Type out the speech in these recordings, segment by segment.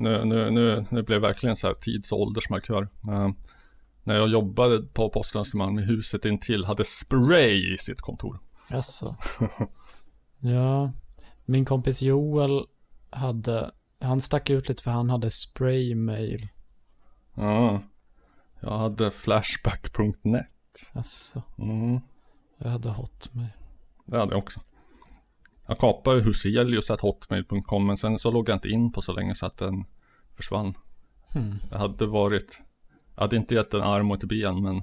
nu, nu, nu, nu blev det verkligen så här tids och åldersmarkör. Uh, när jag jobbade på Posten Östermalm i huset intill hade spray i sitt kontor. Jaså. ja, min kompis Joel hade, han stack ut lite för han hade spraymail. Ja, jag hade flashback.net. Jaså. Mm, Jag hade hotmail. det hade jag också. Jag kapade huselius.hotmail.com men sen så låg jag inte in på så länge så att den försvann. Hmm. Jag hade varit, jag hade inte gett en arm och ett ben men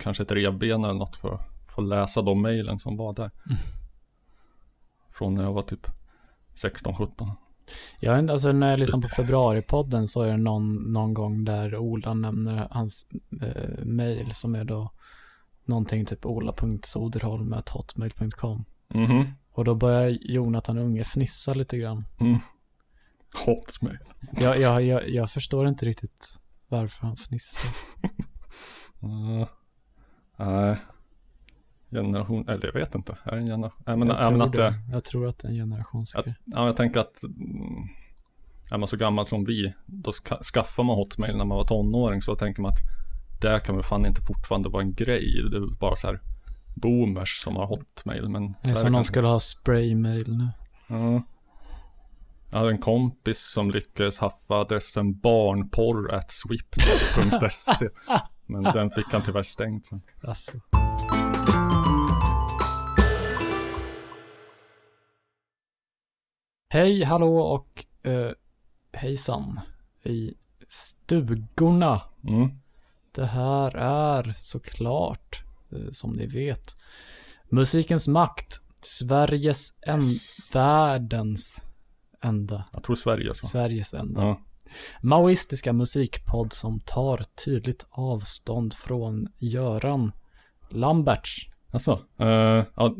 kanske ett revben eller något för att få läsa de mejlen som var där. Från när jag var typ 16-17. Jag vet inte, alltså när jag lyssnar på februaripodden så är det någon, någon gång där Ola nämner hans eh, mail som är då någonting typ ola.soderholm.hotmail.com Mhm. Och då börjar Jonathan Unge fnissa lite grann. Mm. Hotmail. Jag, jag, jag, jag förstår inte riktigt varför han fnissar. Uh, nej. Generation, eller jag vet inte. Är det en generation? Nej jag, nej, men tror att det. jag tror att det är en generationsgrej. ja, jag tänker att mm, är man så gammal som vi, då ska, skaffar man Hotmail när man var tonåring så tänker man att det kan väl fan inte fortfarande vara en grej. Det är bara så här boomers som har Hotmail. Men Det är som någon skulle ha spraymail nu. Ja. Jag hade en kompis som lyckades haffa adressen barnporr.sweep.se Men den fick han tyvärr stängt sen. Alltså. Hej, hallå och eh, hejsan i stugorna. Mm. Det här är såklart, som ni vet, musikens makt. Sveriges en, världens enda, Jag tror Sverige så. Sveriges enda. Ja. Maoistiska musikpodd som tar tydligt avstånd från Göran Lamberts. Alltså, uh, ja,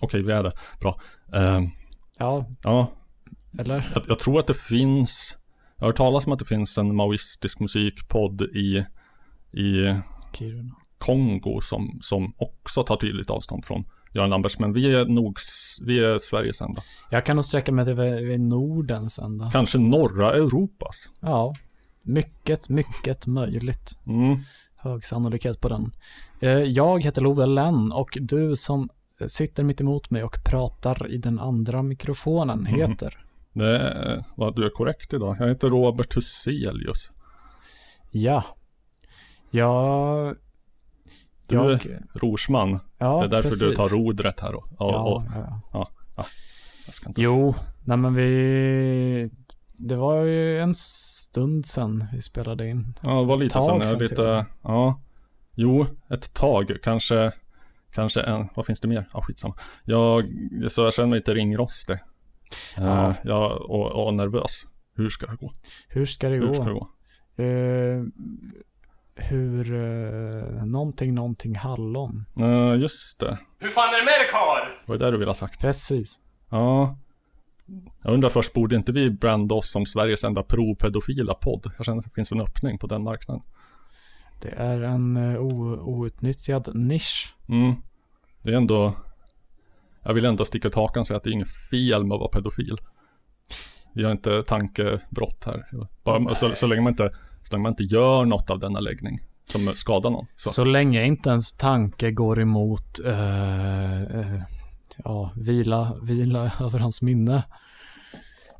okej vi är det. Bra. Eh, Ja, ja, eller? jag, jag tror att det finns, jag har hört talas om att det finns en maoistisk musikpodd i, i Kiruna. Kongo som, som också tar tydligt avstånd från Göran Lamberts. Men vi är nog, vi är Sveriges enda. Jag kan nog sträcka mig till Nordens ända. Kanske norra Europas. Ja, mycket, mycket möjligt. Mm. Hög sannolikhet på den. Eh, Jag heter Love Lenn och du som sitter mitt emot mig och pratar i den andra mikrofonen Mhm. heter? Det är, vad du är korrekt idag. Jag heter Robert Huselius. Ja. Jag... Du Jag... är rorsman. Ja, det är därför du precis. tar rodret här och, och, Ja, och ja. ska inte Jo, nej men vi... Det var ju en stund sedan vi spelade in. Ja, det var lite sen. Till och lite, ja. Jo, ett tag. Kanske, kanske en, vad finns det mer? Ja, skitsamma. Jag, så jag känner mig lite ringrostig. Ja. Uh, jag, och, och nervös. Hur ska det gå? Hur ska det Hur gå? ska det gå? Eh, hur... Uh, någonting, någonting hallon. Uh, just det. Hur fan är det med dig karl? Vad är det du vill ha sagt? Precis. Ja. Jag undrar först, borde inte vi branda oss som Sveriges enda pro-pedofila podd? Jag känner att det finns en öppning på den marknaden. Det är en uh, outnyttjad nisch. Mm. Det är ändå Jag vill ändå sticka ut hakan och säga att det är inget fel med att vara pedofil Vi har inte tankebrott här Bara, så, så, länge man inte, så länge man inte gör något av denna läggning Som skadar någon så. Så länge inte ens tanke går emot eh, eh, ja, vila, vila över hans minne.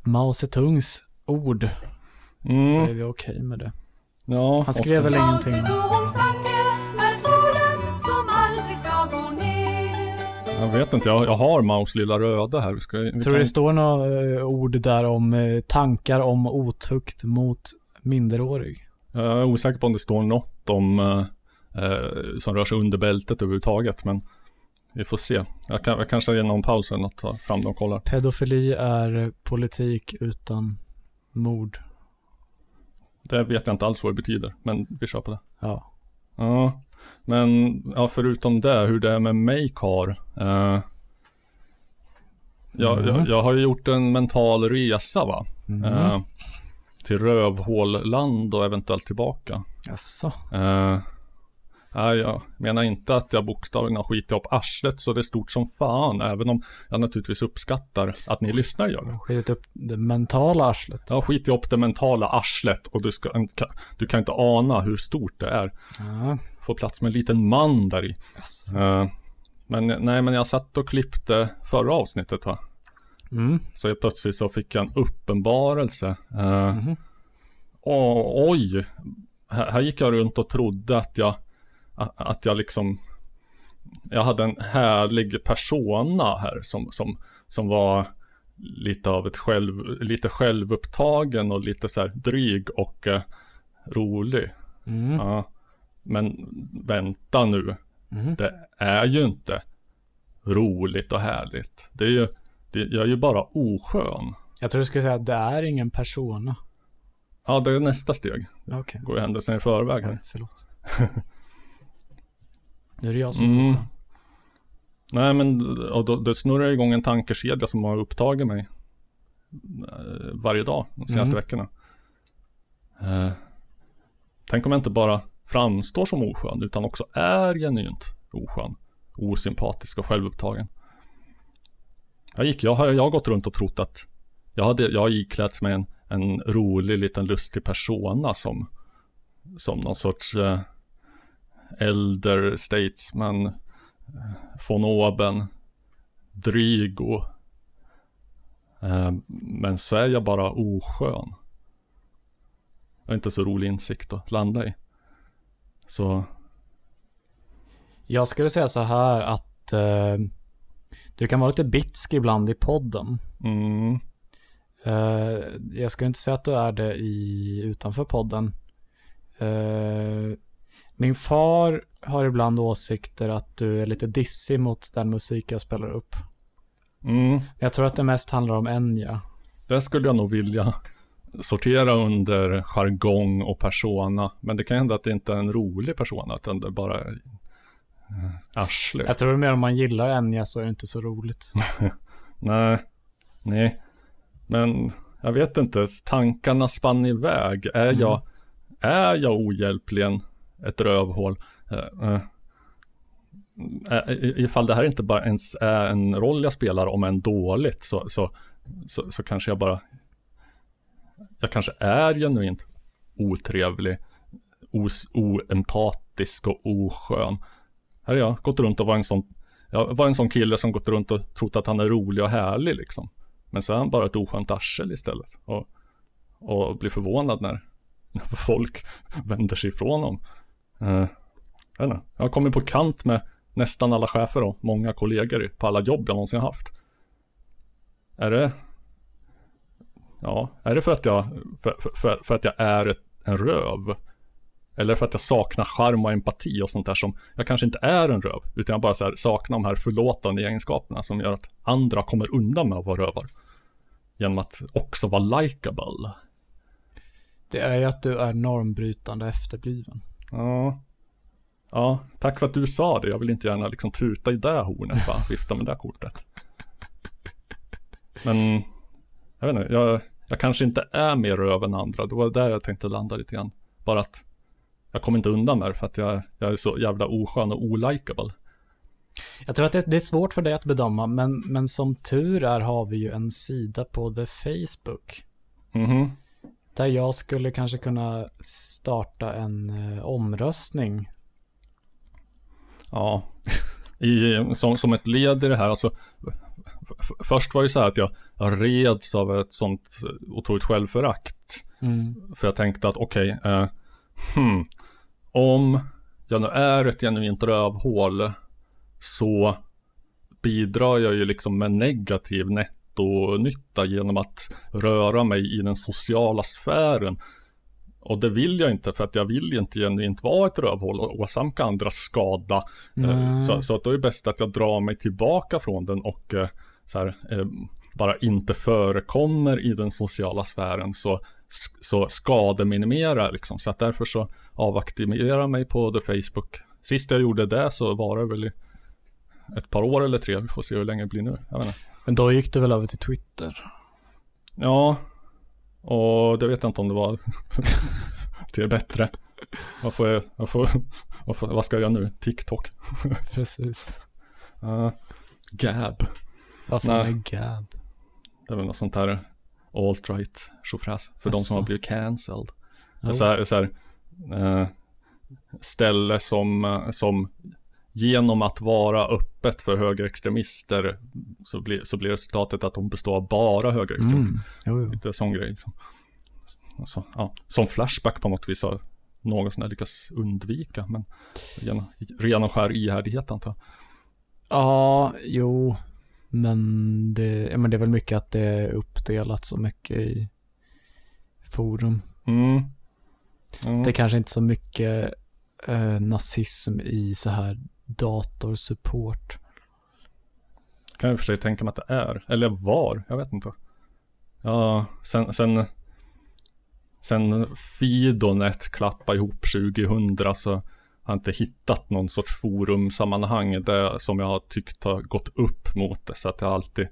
Mao Zedongs ord så är mm, vi okej med det. ja, Han skrev väl ingenting. Jag vet inte, jag, jag har Maus lilla röda här vi ska, vi Tror kan- du det står några eh, ord där om tankar om otukt mot minderårig? Jag är osäker på om det står något om eh, eh, Som rör sig under bältet överhuvudtaget men Vi får se Jag, kan, jag kanske genom pausen att ta fram dem och kollar Pedofili är politik utan mord. Det vet jag inte alls vad det betyder, men vi kör på det. Ja. Ja, men ja, förutom det, hur det är med mig kar. Eh, jag, Mm. jag, jag har ju gjort en mental resa va. Mm. Eh, till rövhålland och eventuellt tillbaka. Jaså? Eh, Nej, jag menar inte att jag bokstavligen har skitit upp arslet så det är stort som fan, även om jag naturligtvis uppskattar att ni lyssnar gör det. Skitit upp det mentala arslet. Jag har skitit upp det mentala arslet och du, ska, du kan inte ana hur stort det är. Ja. Får plats med en liten man där i. Eh, men nej, men jag satt och klippte förra avsnittet va. Mm. Så helt plötsligt så fick jag en uppenbarelse. Uh, Mhm. och, oj, här, här gick jag runt och trodde att jag, att jag liksom, jag hade en härlig persona här som, som, som var lite av ett själv, lite självupptagen och lite så här dryg och eh, rolig. Mm. Ja. Men vänta nu, Mhm. det är ju inte roligt och härligt. Det är ju, det, jag är ju bara oskön. Jag tror du skulle säga att det är ingen persona. Ja, det är nästa steg. Okej. Går ju händelsen i förväg här. Oj, förlåt. nu är det jag som Mm. Nej men, och då, då snurrar jag igång en tankekedja som har upptagit mig eh, varje dag de senaste Mm. veckorna. Eh, tänk om jag inte bara framstår som oskön utan också är genuint oskön, osympatisk och självupptagen. Jag gick, jag har, jag har gått runt och trott att jag, hade, jag har iklätt mig en, en rolig liten lustig persona som, som någon sorts eh, elder statesman, eh, von oben, dryg och eh, men så är jag bara oskön. Det är inte så rolig insikt att landa i. Så, Jag skulle säga så här att eh, du kan vara lite bitsk ibland i podden. mm, Eh, jag skulle inte säga att du är det i, utanför podden. Eh, min far har ibland åsikter att du är lite dissig mot den musik jag spelar upp. mm, Jag tror att det mest handlar om Enya. det skulle jag nog vilja sortera under jargong och persona. Men det kan hända att det inte är en rolig persona, utan det bara arsle. Jag tror mer om man gillar Enya så är det inte så roligt. Nej, nej. Men jag vet inte, tankarna spann iväg. Är, Mm. jag, är jag ohjälpligen ett rövhål? Eh, eh, eh, ifall det här inte bara ens är en roll jag spelar, om än dåligt, så, så, så, så kanske jag bara... Jag kanske är genuint otrevlig, os, oempatisk och oskön. Här är jag, gått runt och var en sån jag var en sån kille som gått runt och trott att han är rolig och härlig liksom. Men så är han bara ett oskönt arsel istället. Och, och blir förvånad när, när folk vänder sig ifrån honom. Uh, jag, inte, jag har kommit på kant med nästan alla chefer och många kollegor på alla jobb jag någonsin haft. Är det... Ja, är det för att jag, för- för, för att jag är ett, en röv? Eller för att jag saknar charm och empati och sånt där som jag kanske inte är en röv. Utan jag bara så här saknar de här förlåtande egenskaperna som gör att andra kommer undan med att vara rövar. Genom att också vara likable. Det är ju att du är normbrytande efterbliven. Ja. Ja, tack för att du sa det. Jag vill inte gärna liksom tuta i det hornet, bara vifta med det kortet. Men, jag vet inte, jag, jag kanske inte är mer röv än andra. Det var där jag tänkte landa lite grann. Bara att jag kommer inte undan med det för att jag, jag är så jävla oskön och olikable. Jag tror att det, det är svårt för dig att bedöma, men, men som tur är har vi ju en sida på The Facebook. Mhm. Där jag skulle kanske kunna starta en eh, omröstning. Ja, I, som, som ett led i det här, alltså Först var det så här att jag, jag reds av ett sånt otroligt självförakt. Mm. För jag tänkte att okej, eh, hmm, om jag nu är ett genuint rövhål så bidrar jag ju liksom med negativ nettonytta genom att röra mig i den sociala sfären. Och det vill jag inte för att jag vill ju inte genuint vara ett rövhål och åsamka andra skada. Mm. Så, så att då är det bäst att jag drar mig tillbaka från den och eh, så här, eh, bara inte förekommer i den sociala sfären så, så skademinimera liksom. Så att därför så avaktivera mig på the Facebook. Sist jag gjorde det så var det väl i ett par år eller tre. Vi får se hur länge det blir nu. Jag vet inte. Men då gick du väl över till Twitter? Ja, och det vet jag inte om det var till det bättre. vad, får jag, vad, får, vad, får, vad ska jag göra nu? TikTok? Precis. Uh, Gab. Vad fan Nej. är Gab? Det är väl något sånt här alt-right tjofräs. För de som har blivit cancelled. Jo. Så här, så här, eh, ställe som, eh, som genom att vara öppet för högerextremister så blir, så blir resultatet att de består av bara högerextremister. Mm. Jo, jo. Lite sån grej. Liksom. Så, ja, som Flashback på något vis har någon sån lyckats undvika. Men ren och skär ihärdighet antar jag. Ja, jo. Men det, ja, men det är väl mycket att det är uppdelat så mycket i forum. Mm. Mm. Det är kanske inte så mycket eh, nazism i så här datorsupport. Kan jag för sig tänka mig att det är. Eller var, jag vet inte. Ja, sen, sen, sen Fidonet klappade ihop 2000 så har inte hittat någon sorts forumsammanhang där som jag har tyckt har gått upp mot det. Så att jag alltid,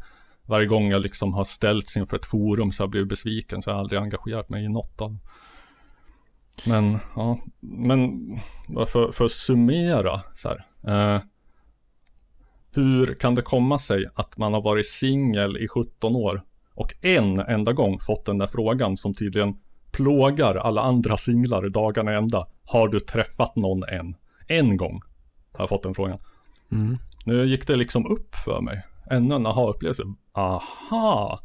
varje gång jag liksom har ställts inför ett forum så har jag blivit besviken så jag har aldrig engagerat mig i något av. Men, ja, men för, för att summera så här. Eh, hur kan det komma sig att man har varit singel i 17 år och en enda gång fått den där frågan som tydligen plågar alla andra singlar dagarna ända. Har du träffat någon än? En gång har jag fått den frågan. Mm. Nu gick det liksom upp för mig. Ännu en aha-upplevelse. Aha!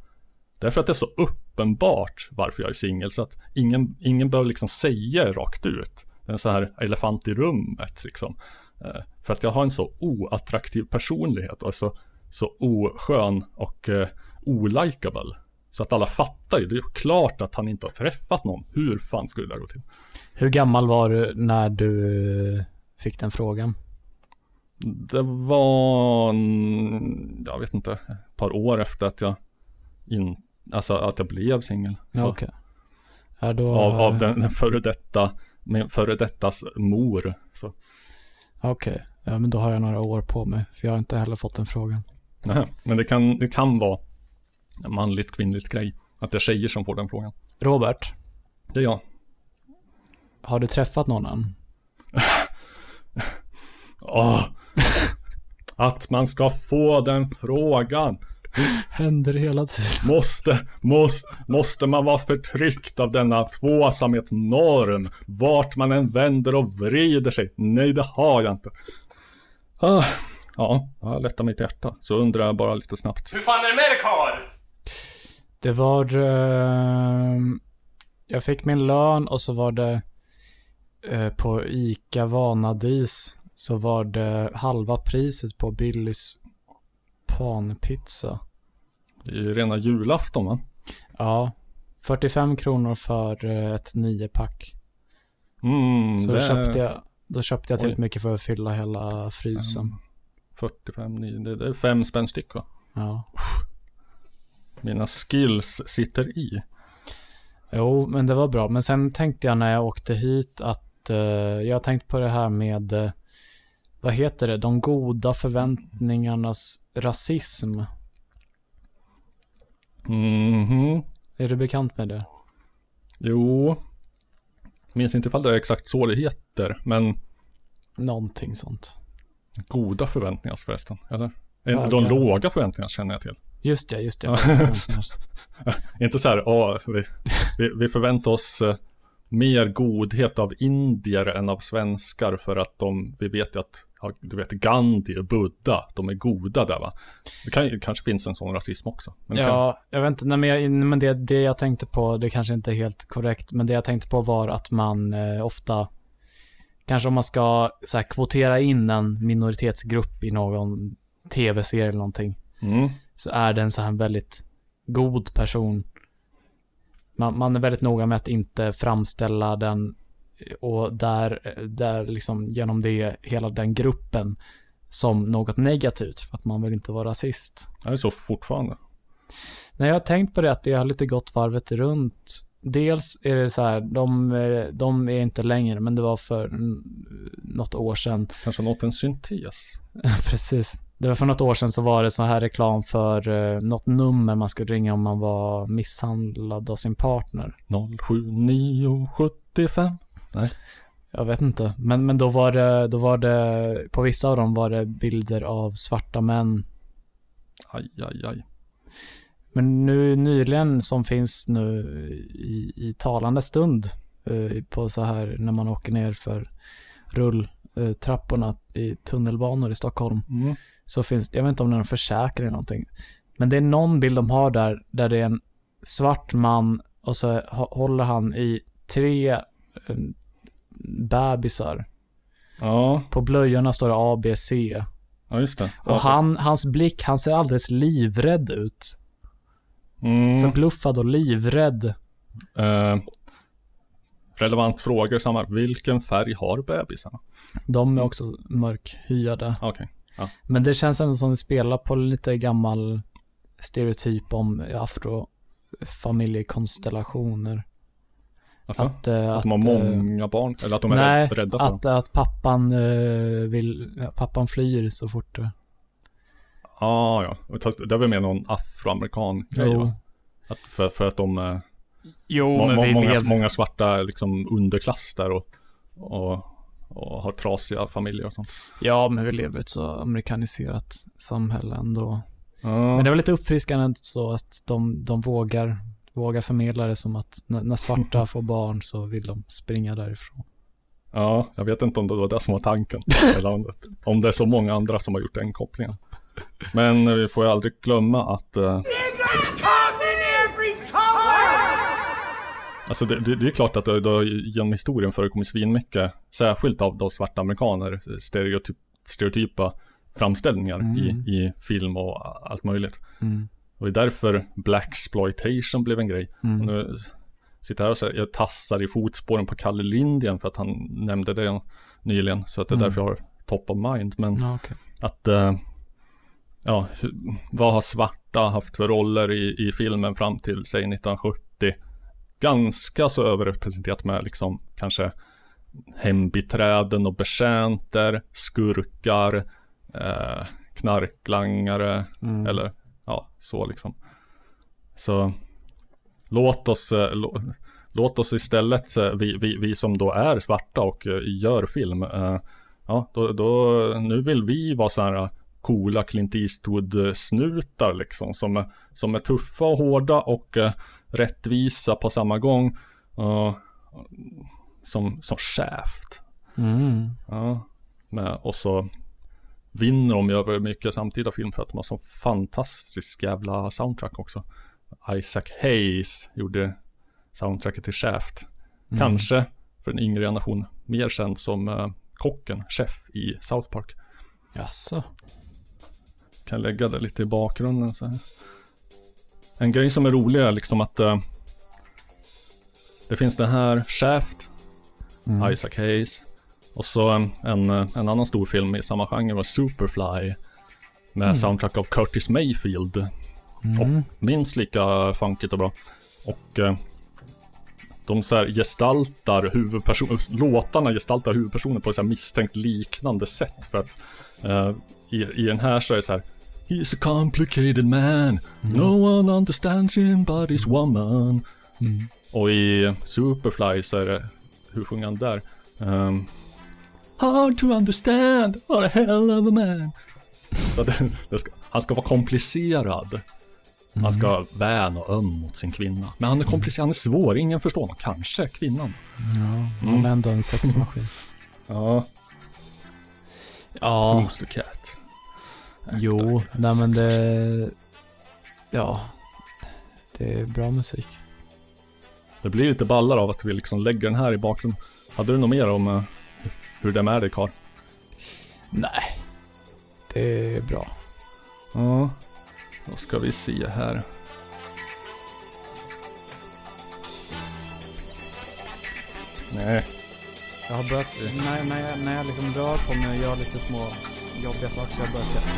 Därför att det är så uppenbart varför jag är singel så att ingen, ingen behöver liksom säga rakt ut. Det är en sån här elefant i rummet liksom. Eh, För att jag har en så oattraktiv personlighet och så, så oskön och eh, olikable. Så att alla fattar ju, det är ju klart att han inte har träffat någon. Hur fan skulle det där gå till? Hur gammal var du när du fick den frågan? Det var, jag vet inte, ett par år efter att jag in, alltså att jag blev singel. Ja. Ja, då... Av, av den, den före detta, min före dettas mor. Okej. Ja, men då har jag några år på mig. För jag har inte heller fått den frågan. nej, men det kan, det kan vara manligt kvinnligt grej. Att det är tjejer som får den frågan. Robert, Det är jag. har du träffat någon än? Åh! Att man ska få den frågan. Händer hela tiden. Måste, måste, måste man vara förtryckt av denna tvåsamhetsnorm? Vart man än vänder och vrider sig? Nej, det har jag inte. Ah, ja, jag lättar mitt hjärta. Så undrar jag bara lite snabbt. Hur fan är det med dig karl? Det var... Eh, jag fick min lön och så var det eh, på ICA Vanadis så var det halva priset på Billys panpizza. Det är ju rena julafton va? Ja, 45 kronor för eh, ett niopack. Mm, Så det då köpte jag, då köpte jag tillräckligt mycket för att fylla hela frysen. 45, nio, det, det är fem spänn styck va? Ja. Mina skills sitter i. Jo, men det var bra. Men sen tänkte jag när jag åkte hit att eh, jag tänkt på det här med, eh, vad heter det, de goda förväntningarnas rasism. Mhm. Är du bekant med det? Jo. Minns inte ifall det är exakt så det heter, men Någonting sånt. goda förväntningar förresten, eller? Ja, De låga förväntningar känner jag till. Just det, just det. Ja. Inte så här, ja, vi, vi, vi förväntar oss eh, mer godhet av indier än av svenskar för att de, vi vet ju att, ja, du vet Gandhi och Buddha, de är goda där va? Det kan, kanske finns en sån rasism också. Det kan, Ja, jag vet inte, nej, men, jag, men det, det jag tänkte på, det kanske inte är helt korrekt, men det jag tänkte på var att man eh, ofta, kanske om man ska så här, kvotera in en minoritetsgrupp i någon tv-serie eller någonting, mm, så är den så här en väldigt god person. Man, man är väldigt noga med att inte framställa den och där, där liksom genom det, hela den gruppen som något negativt för att man vill inte vara rasist. det är så fortfarande. Nej, jag har tänkt på det att det har lite gått varvet runt. Dels är det så här, de, de är inte längre, men det var för något år sedan. Kanske nått en syntes. Precis. Det var för något år sedan så var det så här reklam för eh, något nummer man skulle ringa om man var misshandlad av sin partner. 07975. Jag vet inte. Men, men då var det, då var det, på vissa av dem var det bilder av svarta män. Aj, aj, aj. Men nu nyligen som finns nu i, i talande stund eh, på så här när man åker ner för rulltrapporna i tunnelbanor i Stockholm. Mm. Så finns jag vet inte om det är en försäkring eller någonting. Men det är någon bild de har där, där det är en svart man och så hå- håller han i tre eh, bebisar. Ja, På blöjorna står det A, B, C. ja just det. Och han, hans blick, han ser alldeles livrädd ut. mm, Förbluffad och livrädd. eh, relevant fråga samma. Vilken färg har bebisarna? De är också mörkhyade. Okej. Men det känns ändå som det spelar på lite gammal stereotyp om afrofamiljekonstellationer. Alltså, att, Att, eh, de har eh, många barn? Eller att de är nej, rädd- rädda för dem? att, att pappan eh, vill, ja, pappan flyr så fort. Ah, ja, ja. Det är väl mer någon afroamerikan grej va? Att för, för att de Jo, må, men vi många, lever... många svarta liksom underklass där och, och, och har trasiga familjer och sånt. Ja, men vi lever i ett så amerikaniserat samhälle ändå. Ja, Men det var lite uppfriskande så att de, de vågar, vågar förmedla det som att när, när svarta får barn så vill de springa därifrån. ja, jag vet inte om det var det som var tanken. eller om det, om det är så många andra som har gjort den kopplingen. Men vi får ju aldrig glömma att eh, Alltså det, det, det är klart att det, det genom historien förekommit svinmycket, särskilt av de svarta amerikaner, stereotyp, stereotypa framställningar i, i film och allt möjligt. Mm. Och det är därför Black exploitation blev en grej. Mm. Och nu sitter jag här och säger, jag tassar i fotspåren på Kalle Lindgren för att han nämnde det nyligen. Så att det är Mm. därför jag har top of mind. Men Ja, okej. att, eh, ja, vad har svarta haft för roller i, i filmen fram till, säg 1970? Ganska så överrepresenterat med liksom kanske hembiträden och betjänter, skurkar, eh, knarklangare, Mm. eller ja, så liksom. Så låt oss, eh, lå, låt oss istället, eh, vi, vi, vi som då är svarta och eh, gör film, eh, ja, då, då, nu vill vi vara så här coola Clint Eastwood-snutar liksom, som, är- som är tuffa och hårda och eh, rättvisa på samma gång. Uh, som, som Shaft. Mm. Ja, med, och så vinner de över mycket samtida film för att de har så fantastisk jävla soundtrack också. Isaac Hayes gjorde soundtracket till Shaft. Mm. Kanske för en yngre generation mer känd som eh, kocken, chef i South Park. Jaså? Kan lägga det lite i bakgrunden så här. En grej som är rolig är liksom att eh, det finns det här Shaft, Mm. Isaac Hayes. Och så en, en, en annan stor film i samma genre var Superfly. Med soundtrack av Curtis Mayfield. Mm. Minst lika funkigt och bra. Och eh, de så här gestaltar huvudpersonen, låtarna gestaltar huvudpersonen på ett så här misstänkt liknande sätt. För att eh, i, i den här så är det så här He's a complicated man. No one understands him but his woman. Mm. Och i Superfly så är det, hur sjunger han där? Um, Hard to understand, what a hell of a man. Så det, det ska, han ska vara komplicerad. Han ska vara vän och öm mot sin kvinna. Men han är komplicerad, han är svår, ingen förstår honom. Kanske kvinnan. Ja, han är ändå en sexmaskin. Ja, ja, Who's the cat? Jo, nej men det... Ja, det är bra musik. Det blir lite ballar av att vi liksom lägger den här i bakgrunden. Hade du något mer om eh, hur det är med dig Karl? Nej, det är bra. Ja, då ska vi se här. Nej, Jag har börjat, när, när, jag, när jag liksom rör på mig och gör lite små jobbiga saker har jag börjat säga...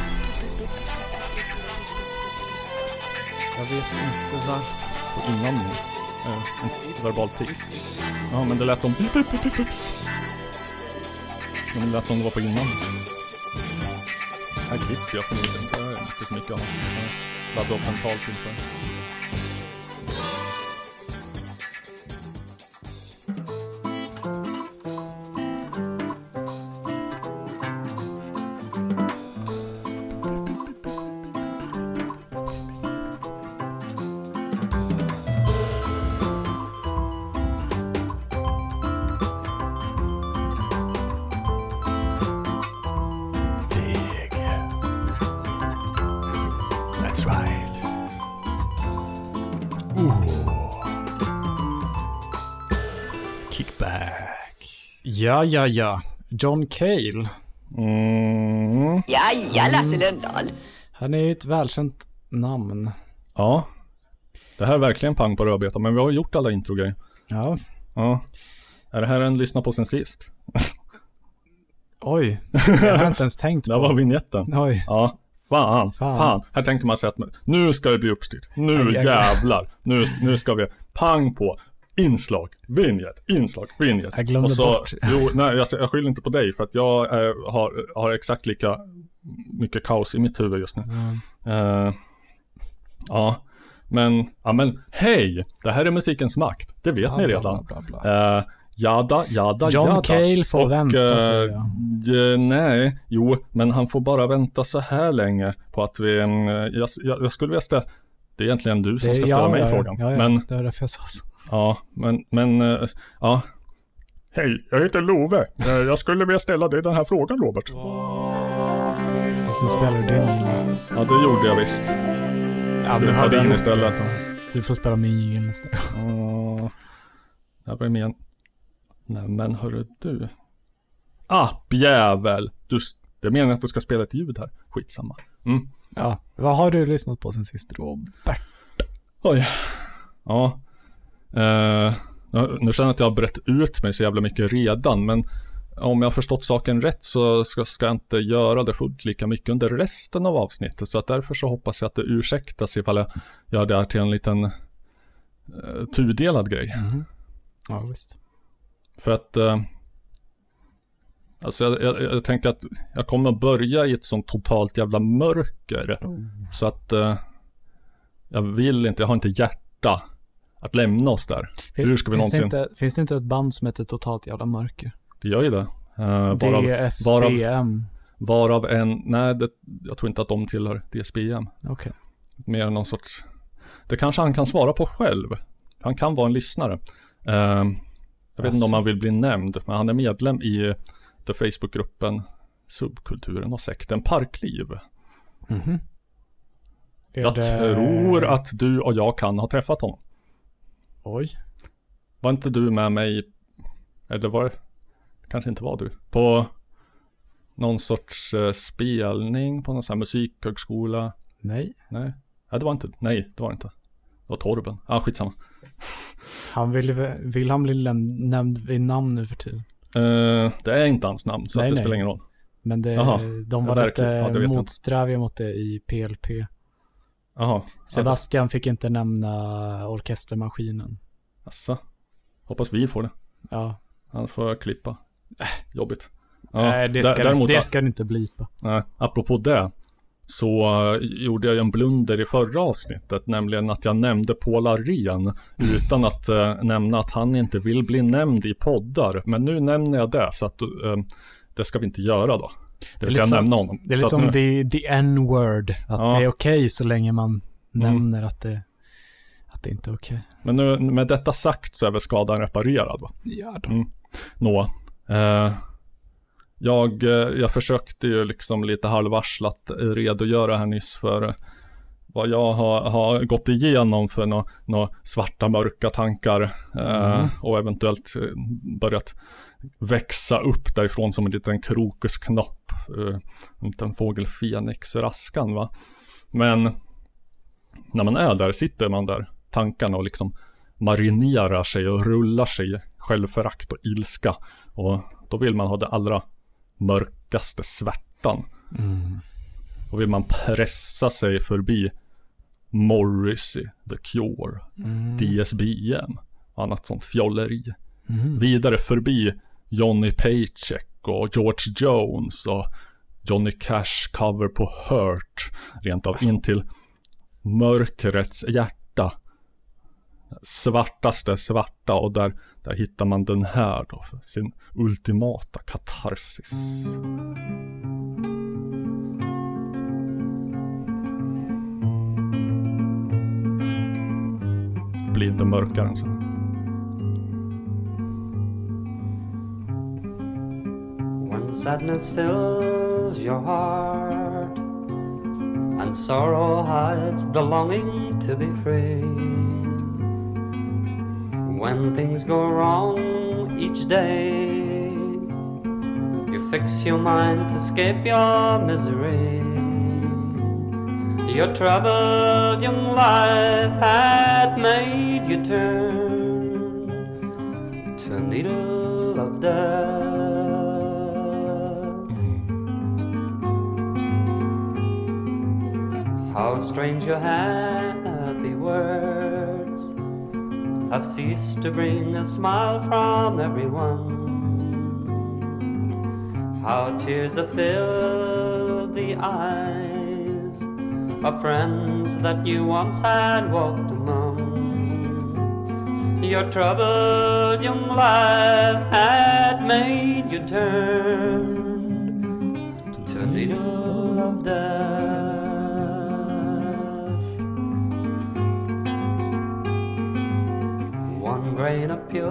Jag vet inte varför. inandning. Eh, en verbal tick. Ja, men det lät som... Men det lät som det var på inandning. Här klipper jag förmodligen. Det är inte så mycket annat. Jag laddar upp en talfilter. Ja, ja, ja. John Cale. Mm. Ja, ja, Lasse Lundahl. Han är ju ett välkänt namn. Ja. Det här är verkligen pang på rödbetan, men vi har gjort alla introgrejer. Ja. Ja. Är det här en lyssna på sen sist? Oj. Det har jag inte ens tänkt Det här var på. vignetten. Oj. Ja. Fan, Fan. fan, Här tänker man sig att nu ska det bli uppstyrt. Nu Aj, aj, aj. jävlar. Nu, nu ska vi pang på. Inslag, vignett, inslag, vignett. Jag glömde Och så, bort. Jo, nej, jag, jag skyller inte på dig för att jag eh, har, har exakt lika mycket kaos i mitt huvud just nu. Eh, ja, men, ja men hej! Det här är musikens makt. Det vet ni Bla, redan. bla, bla, bla. Eh, jada, jada, John jada. Cale får vänta, säger jag. nej, jo, men han får bara vänta så här länge på att vi, mm, jag, jag, jag skulle vilja ställa, det är egentligen du som ska ställa ja, mig ja, ja. frågan. Ja, ja. Men, Det var därför jag sa så. Ja, men, men, eh, ja. Hej, jag heter Love. Eh, Jag skulle vilja ställa dig den här frågan, Robert. Nu spelar du din. Ja, det gjorde jag visst. Ja, nu ta gjort istället? det. Du får spela min jingel nästa gång. Ja, där var jag med. Nej men hörru du. Appjävel! Du, det är meningen att du ska spela ett ljud här. Skitsamma. Mm. Ja. Vad har du lyssnat på sen sist Robert? Oj. Ja. Eh, nu- känner jag att jag har brett ut mig så jävla mycket redan, men om jag har förstått saken rätt så ska, ska jag inte göra det fullt lika mycket under resten av avsnittet. Så att därför så hoppas jag att det ursäktas ifall jag gör det här till en liten eh, tudelad grej. Ja, visst. För att eh, Alltså jag, jag, jag tänkte att jag kommer att börja i ett sånt totalt jävla mörker. Så att eh, jag vill inte, jag har inte hjärta att lämna oss där. Hur ska vi finns, det någonsin- inte, finns det inte ett band som heter Totalt Jävla Mörker? Det gör ju det. Eh, varav, DSBM. varav en, nej det, jag tror inte att de tillhör DSBM. Okej. Mer än någon sorts, det kanske han kan svara på själv. Han kan vara en lyssnare. Eh, jag vet inte om han vill bli nämnd, men han är medlem i the Facebookgruppen Subkulturen och sekten Parkliv. Mhm. Är Jag det- tror att du och jag kan ha träffat honom. Oj. Var inte du med mig, eller var det, kanske inte var du, på någon sorts eh, spelning på någon sån här musikhögskola? Nej. Nej, nej det var inte, nej det var inte. Det var Torben, ja ah, skitsamma. Han vill, vill han bli nämnd vid namn nu för tiden? Eh, det är inte hans namn, så Nej, det nej. spelar ingen roll. Men det, Jaha. de Ja, var. Ja, lite inte. motsträviga mot det i PLP. Jaha, Sebastian fick inte nämna orkestermaskinen. Asså. Hoppas vi får det. Ja. Annars får jag klippa. Äh, jobbigt. Ja, Nej, det ska, däremot, det ska du inte blipa. Nej, apropå det. Så eh, gjorde jag en blunder i förra avsnittet, nämligen att jag nämnde Paul Arén utan att eh, nämna att han inte vill bli nämnd i poddar. Men nu nämner jag det, så att eh, det ska vi inte göra då. Det vill säga lite som- nämna honom. Det är Så lite att som nu, the, the n-word. Att Ja. det är okej så länge man Mm. nämner att det, att det inte är okej. Men nu, med detta sagt så är väl skadan reparerad va? Ja då. Mm. Nå. Eh, jag, eh, jag försökte ju liksom lite halvvarslat redogöra här nyss för vad jag har, har gått igenom för några nå svarta mörka tankar eh, Mm. och eventuellt eh, börjat växa upp därifrån som en liten krokusknopp. Eh, en liten fågel Fenix raskan va. Men när man är där sitter man där tankarna och liksom marinerar sig och rullar sig i självförakt och ilska. Och då vill man ha det allra mörkaste svärtan. Mm. Då vill man pressa sig förbi Morrissey, The Cure, Mm. DSBM och annat sånt fjolleri. Mm. Vidare förbi Johnny Paycheck och George Jones och Johnny Cash cover på Hurt. Rent av in till mörkrets hjärta. Svartaste svarta och där, där hittar man den här då för sin ultimata katarsis. Blir inte mörkare så. When sadness fills your heart and sorrow hides the longing to be free. When things go wrong each day. You fix your mind to escape your misery. Your troubled young life had made you turn to a needle of death. How strange your happy words have ceased to bring a smile from everyone. How tears have filled the eyes of friends that you once had walked among. Your troubled young life had made you turn to a needle of death. One grain of pure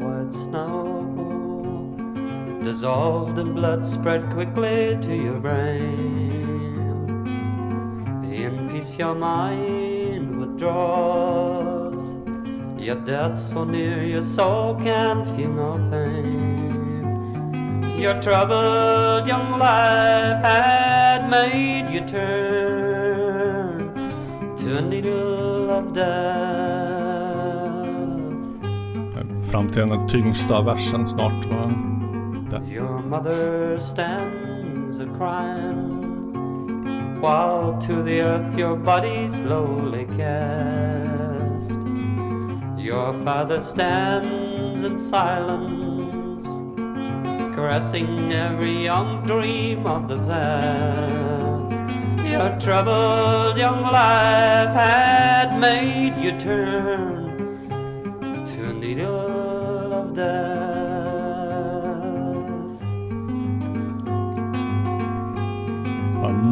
white snow dissolved in blood spread quickly to your brain. In peace, your mind withdraws. Your death so near, your soul can feel no pain. Your troubled young life had made you turn to a needle of death. Fram till er den tyngsta versen snart. Va? Your mother stands a crying while to the earth your body slowly cast. Your father stands in silence, caressing every young dream of the past. Your troubled young life had made you turn to needle of death.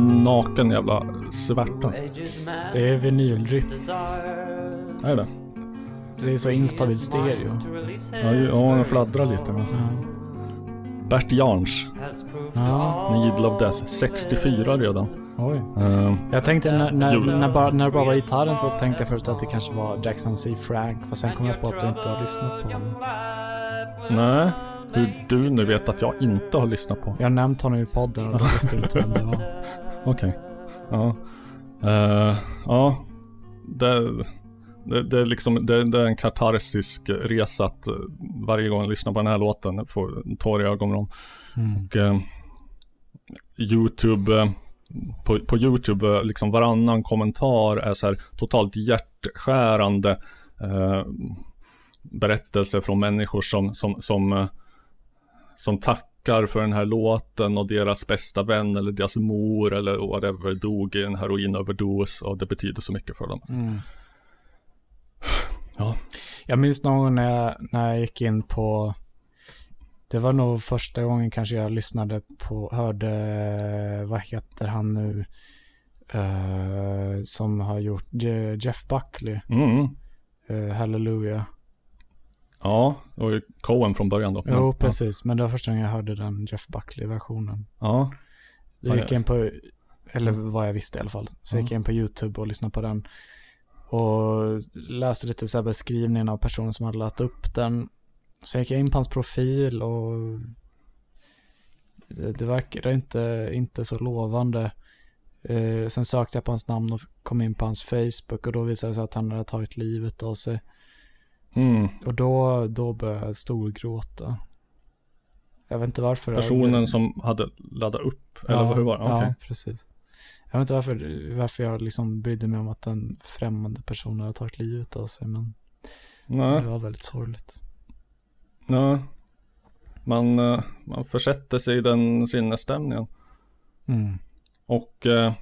Naken jävla svärta. Det är vinyldripp. Är det? Det är så instabil stereo. Ja, ju- ja den fladdrar lite. Men. Ja. Bert Jarns, Ja, Needle of Death, 64 redan. oj. Uh, Jag tänkte när, när, när, bara, när det bara var gitarren så tänkte jag först att det kanske var Jackson C. Frank. Fast sen kom jag på att du inte har lyssnat på honom. nej, hur du nu vet att jag inte har lyssnat på. Jag har nämnt honom i podden och då visste du inte vem det var. Okej. Ja. Eh, ja. Det, det, det, är liksom, det, det är en katarsisk resa att eh, varje gång jag lyssnar på den här låten får tår i ögonvrån. Mm. Och, eh, Youtube, eh, på, på Youtube, liksom varannan kommentar är så här totalt hjärtskärande berättelser från människor som, som, som, som tackar för den här låten och deras bästa vän eller deras mor eller whatever dog i en heroinöverdos och det betyder så mycket för dem. Mm. Ja. Jag minns någon gång när jag, när jag gick in på det var nog första gången kanske jag lyssnade på, hörde, vad heter han nu, eh, som har gjort Je- Jeff Buckley, Mm. uh, Hallelujah. Ja, och Cohen från början då. Jo, Ja. precis, men det var första gången jag hörde den Jeff Buckley-versionen. Ja. Gick jag ja. in på, eller vad jag visste i alla fall, så gick jag in på YouTube och lyssnade på den. Och läste lite så här beskrivningen av personen som hade lagt upp den. Sen gick jag in på hans profil och det, det verkade inte, inte så lovande. Eh, sen sökte jag på hans namn och kom in på hans Facebook och då visade det sig att han hade tagit livet av sig. Mm. Och då, då började jag storgråta. Jag vet inte varför. Personen som hade laddat upp, eller ja, hur var det? Okej. Ja, precis. Jag vet inte varför, varför jag liksom brydde mig om att en främmande person hade tagit livet av sig, men Nej. det var väldigt sorgligt. Ja. Man, eh, man försätter sig i den sinnesstämningen. Mm. Och eh,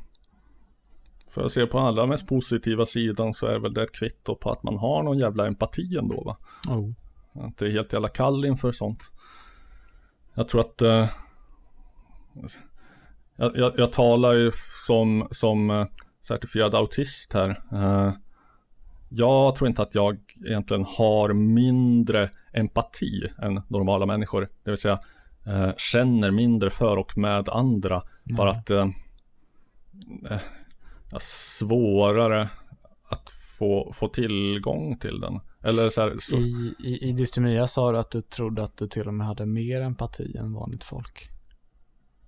för att se på allra mest positiva sidan så är väl det ett kvitto på att man har någon jävla empati ändå va. Oh. Att det är helt jävla kall inför sånt. Jag tror att eh, jag, jag, jag talar ju som, som eh, certifierad autist här. Eh, jag tror inte att jag egentligen har mindre empati än normala människor. Det vill säga eh, känner mindre för och med andra. Bara att eh, eh, svårare att få, få tillgång till den. Eller så här, så, I, i, I dystemia sa du att du trodde att du till och med hade mer empati än vanligt folk.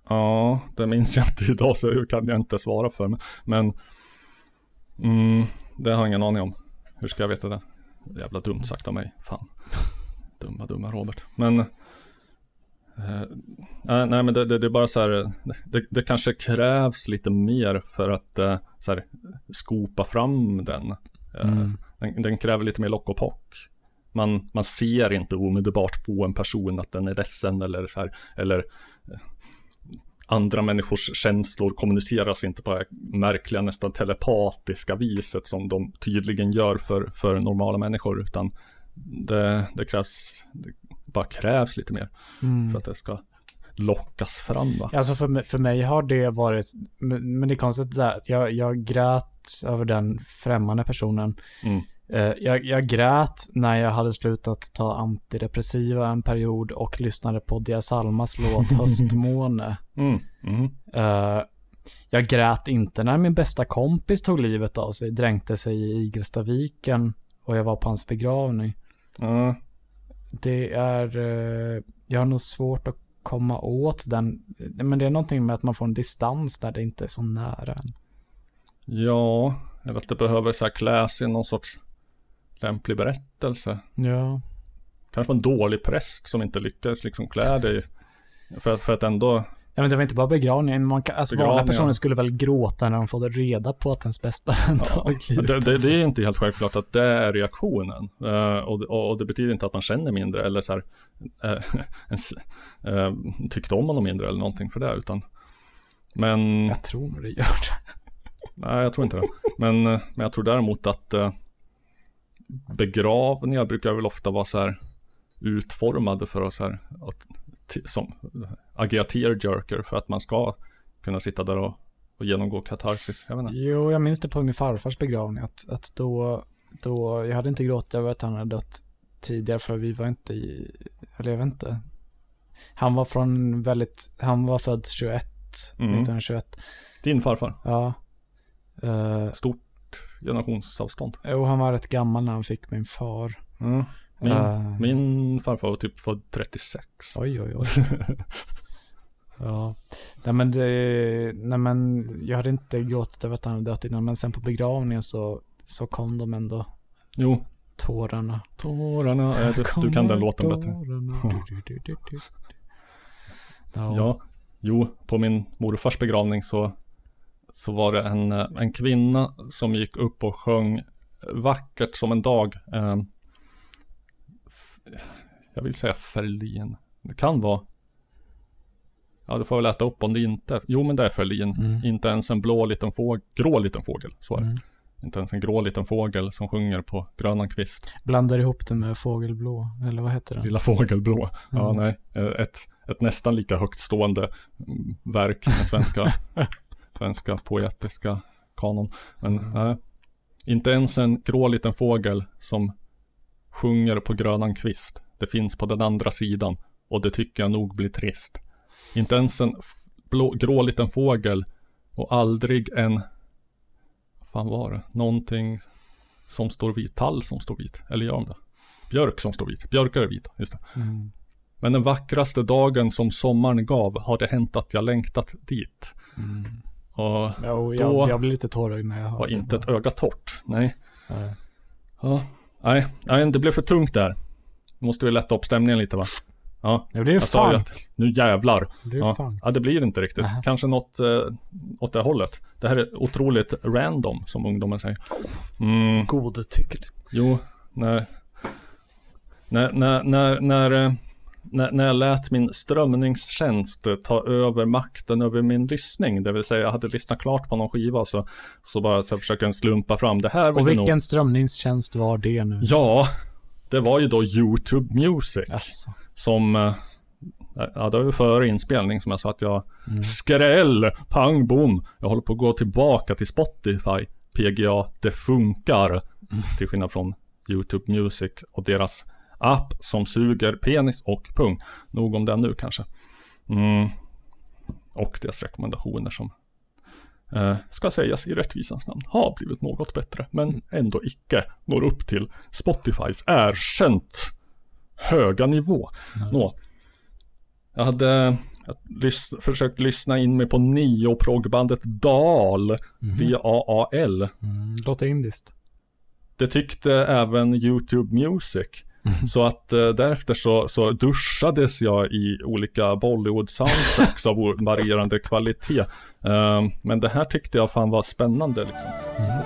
ja, det minns jag inte idag så det kan jag inte svara för. Men, men mm, det har jag ingen aning om. Hur ska jag veta det? Jävla dumt sagt av mig. Fan. Dumma, dumma Robert. Men eh, nej, men det, det, det är bara så här. Det, det kanske krävs lite mer för att eh, så här, skopa fram den. Eh, Mm. den. Den kräver lite mer lock och pock. Man, man ser inte omedelbart på en person att den är ledsen eller så här, eller eh, andra människors känslor kommuniceras inte på det märkliga, nästan telepatiska viset som de tydligen gör för, för normala människor, utan det, det krävs, det bara krävs lite mer för att det ska lockas fram va? Alltså för, mig- för mig har det varit, men, det är konstigt där att jag, jag grät över den främmande personen. Mm. Eh, jag, jag grät när jag hade slutat ta antidepressiva en period och lyssnade på Dia Salmas låt Höstmåne. Mm. Mm. Eh, jag grät inte när min bästa kompis tog livet av sig, dränkte sig i Igelstaviken och jag var på hans begravning. Ja, Det är, eh, jag har nog svårt att komma åt den, men det är någonting med att man får en distans där det inte är så nära en. ja, eller att det behöver så här kläs i någon sorts lämplig berättelse. Ja. Kanske en dålig präst som inte lyckades liksom klä dig för, för att ändå Ja, men det var inte bara begravningen. Man kan, alltså vanliga Begravningen. personer skulle väl gråta när de fått reda på att ens bästa vän tagit livet Det, det, det är inte helt självklart att det är reaktionen. Eh, och, och, och det betyder inte att man känner mindre eller så här, eh, ens, eh, tyckte om honom mindre eller någonting för det. Utan, men, Jag tror nog det gör det. nej jag tror inte det. Men, men jag tror däremot att begravningar brukar väl ofta vara så här utformade för att så här, att, som, agera tearjerker för att man ska kunna sitta där och, och genomgå katarsis. Jag. Jo, jag minns det på min farfars begravning. Att, att då, då, jag hade inte gråtit över att han hade dött tidigare för vi var inte i, eller jag vet inte. Han var från väldigt, han var född 21, Mm. 1921. Din farfar, Ja. Uh, stort generationsavstånd. jo, han var rätt gammal när han fick min far. Mm. Min, Eh. min farfar var typ född 36. Oj, oj, oj. ja. Nej men, det, nej men jag hade inte gråtit över att han hade dött innan. Men sen på begravningen så, så kom de ändå, Jo, tårarna. tårarna. Äh, du, du kan den låten bättre. Tårarna. Du, du, du. Ja. Ja, jo, på min morfars begravning så, så var det en, en kvinna som gick upp och sjöng vackert som en dag. Eh, jag vill säga Ferlin. Det kan vara. Ja, du får väl äta upp om det inte. Jo, men det är Ferlin. Mm. Inte ens en blå liten fågel. Grå liten fågel, så är det. Mm. Inte ens en grå liten fågel som sjunger på grönan kvist. Blandar ihop det med fågelblå, eller vad heter den? Lilla fågelblå. Ja, Mm. nej. Eh, Ett, ett nästan lika högt stående mm, verk i den svenska, svenska poetiska kanon. Men Mm. nej. Inte ens en grå liten fågel som sjunger på grönan kvist. Det finns på den andra sidan. Och det tycker jag nog blir trist. Inte ens en blå, grå liten fågel och aldrig en vad fan var det? Någonting som står vit. Tall som står vit. Eller gör de det? Björk som står vit. Björkar är vita, just det. Mm. Men den vackraste dagen som sommaren gav har det hänt att jag längtat dit. Mm. Och Ja, och Då- jag, jag blir lite tårögd när jag hör var det. inte ett öga torrt. Nej. Nej. Ja. Nej, nej, det blev för tungt där. Nu måste vi lätta upp stämningen lite va? Ja, Ja, det är ju Jag sa ju funk. att- nu jävlar. Det Ja, funk. ja, det blir inte riktigt. Nähä. Kanske något eh, åt det hållet. Det här är otroligt random, som ungdomen säger. Mm, Godtyckligt. jo, när, när, när, när, när, eh, när, när jag lät min strömningstjänst ta över makten över min lyssning, det vill säga jag hade lyssnat klart på någon skiva så, så bara så försöker den slumpa fram. Det här Och jag nog... vilken strömningstjänst var det nu? Ja, det var ju då YouTube Music. Alltså. Som, eh, ja det var ju före inspelning som jag sa att jag Mm. skräll, pang bom. Jag håller på att gå tillbaka till Spotify, PGA, det funkar. Mm. Till skillnad från YouTube Music och deras app som suger penis och pung. Nog om den nu kanske. Mm. Och deras rekommendationer som eh, ska sägas i rättvisans namn, har blivit något bättre, men ändå icke når upp till Spotifys erkänt höga nivå. Nå, jag hade jag lys- försökt lyssna in mig på neoproggbandet DAL, D-A-A-L. Mm, låter indiskt. Det tyckte även YouTube Music. Så att eh, därefter så, så duschades jag i olika Bollywood-soundtracks av varierande kvalitet. Eh, men det här tyckte jag fan var spännande liksom.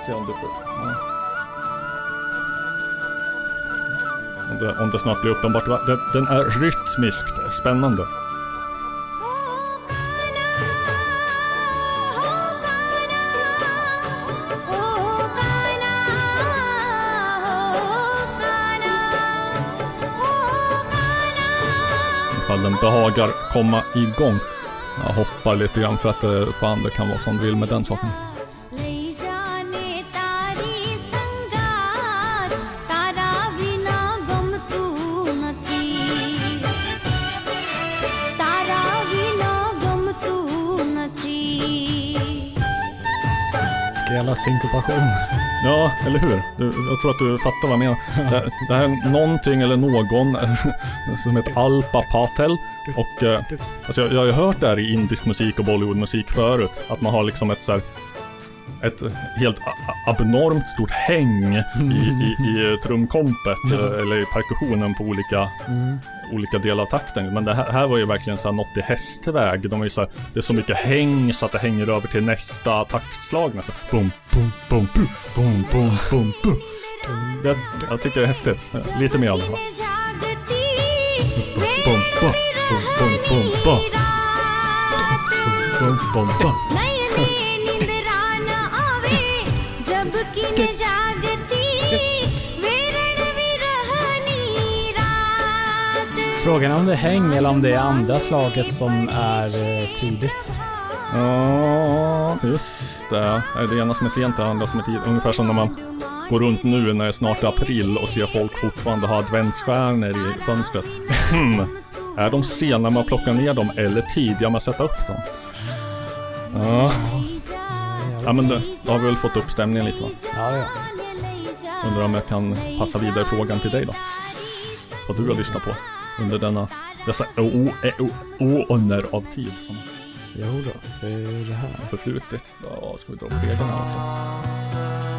Se om det, ja. om det, om det snart blir uppenbart. Den, den är rytmiskt spännande. ölen behagar komma igång. Jag hoppar lite grann för att eh, fan det kan vara som vill med den saken. Jävla synkopation. Ja, eller hur? Du, jag tror att du fattar vad jag menar. Det, det här är någonting eller någon som heter Alpa Patel. Och eh, alltså jag, jag har ju hört det här i indisk musik och Bollywoodmusik förut. Att man har liksom ett så här, ett helt abnormt stort häng i, i, i trumkompet mm. eller i perkussionen på olika, mm. olika delar av takten. Men det här, här var ju verkligen så här något i hästväg. De ju så här, det är så mycket häng så att det hänger över till nästa taktslag nästan. Bum, bum, bum, bum, bum, bum, bum, bum. Det, jag tycker det är häftigt. Lite mer av det. Bum. Frågan är om det är häng eller om det är andra slaget som är eh, tidigt. Ja, just det. Är det ena som är sent, det andra som är tidigt. Ungefär som när man går runt nu när det är snart april och ser folk fortfarande ha adventsstjärnor i fönstret. Hmm. Är de sena med att plocka ner dem eller tidiga med att sätta upp dem? Ja, ja men det, då har vi väl fått upp stämningen lite va? Ja, ja. Undrar om jag kan passa vidare frågan till dig då? Vad du har lyssnat på under denna, dessa åner av tid som Jo då, det är det här. förflutit. Ja, ska vi dra upp reglerna också?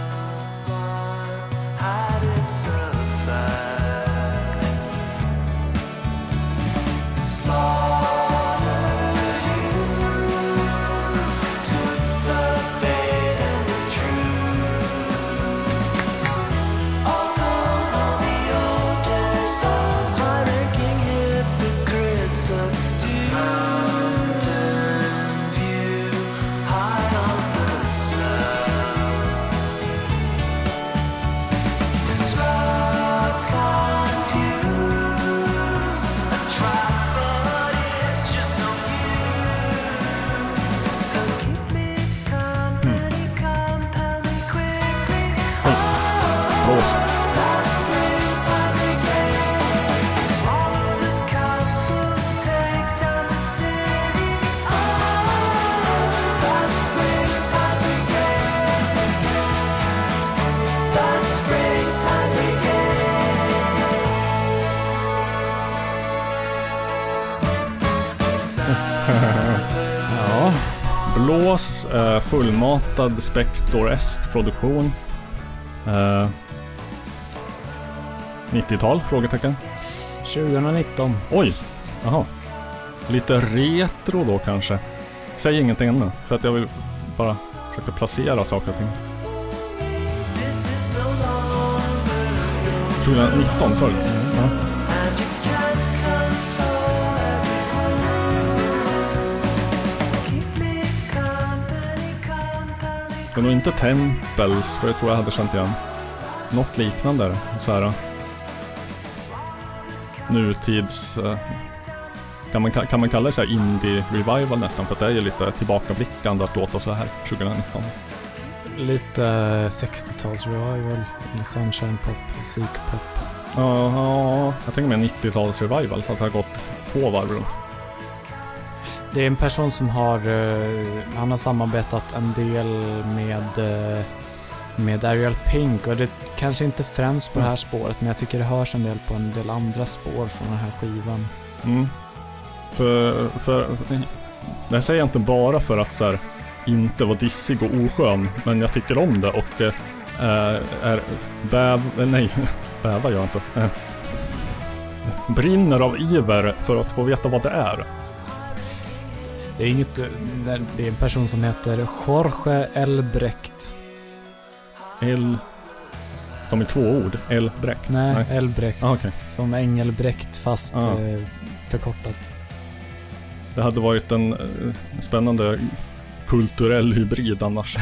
Blås, eh, fullmatad spektoresk produktion. Eh, 90-tal? Frågetecken. 2019. Oj! Jaha. Lite retro då kanske. Säg ingenting ännu, för att jag vill bara försöka placera saker och ting. 2019, sa du? Ja. Det är nog inte Tempels, för det tror jag hade känt igen. Något liknande. Så här. Nutids... eh, Kan man, kan man kalla det så här indie-revival nästan? För det är ju lite tillbakablickande att låta så här 2019. Lite 60-tals revival. Sunshine pop, musik pop. Ja, ja, jag tänker mig 90-tals revival. För att det har gått två varv runt. Det är en person som har, eh, han har samarbetat en del med, eh, med Ariel Pink och det kanske inte främst på det här spåret men jag tycker det hörs en del på en del andra spår från den här skivan. Mm. För, för, det säger jag inte bara för att så här, inte vara dissig och oskön, men jag tycker om det och eh, är bäv, nej, bävar jag inte. Eh, brinner av iver för att få veta vad det är. Det är inget, eh, det- är en person som heter Jorge Elbrecht. El... Som i två ord. Elbräck. Nej, Nej. Elbrecht. Ah, okej. Som Engelbrekt fast Ja. eh, förkortat. Det hade varit en eh, spännande kulturell hybrid annars.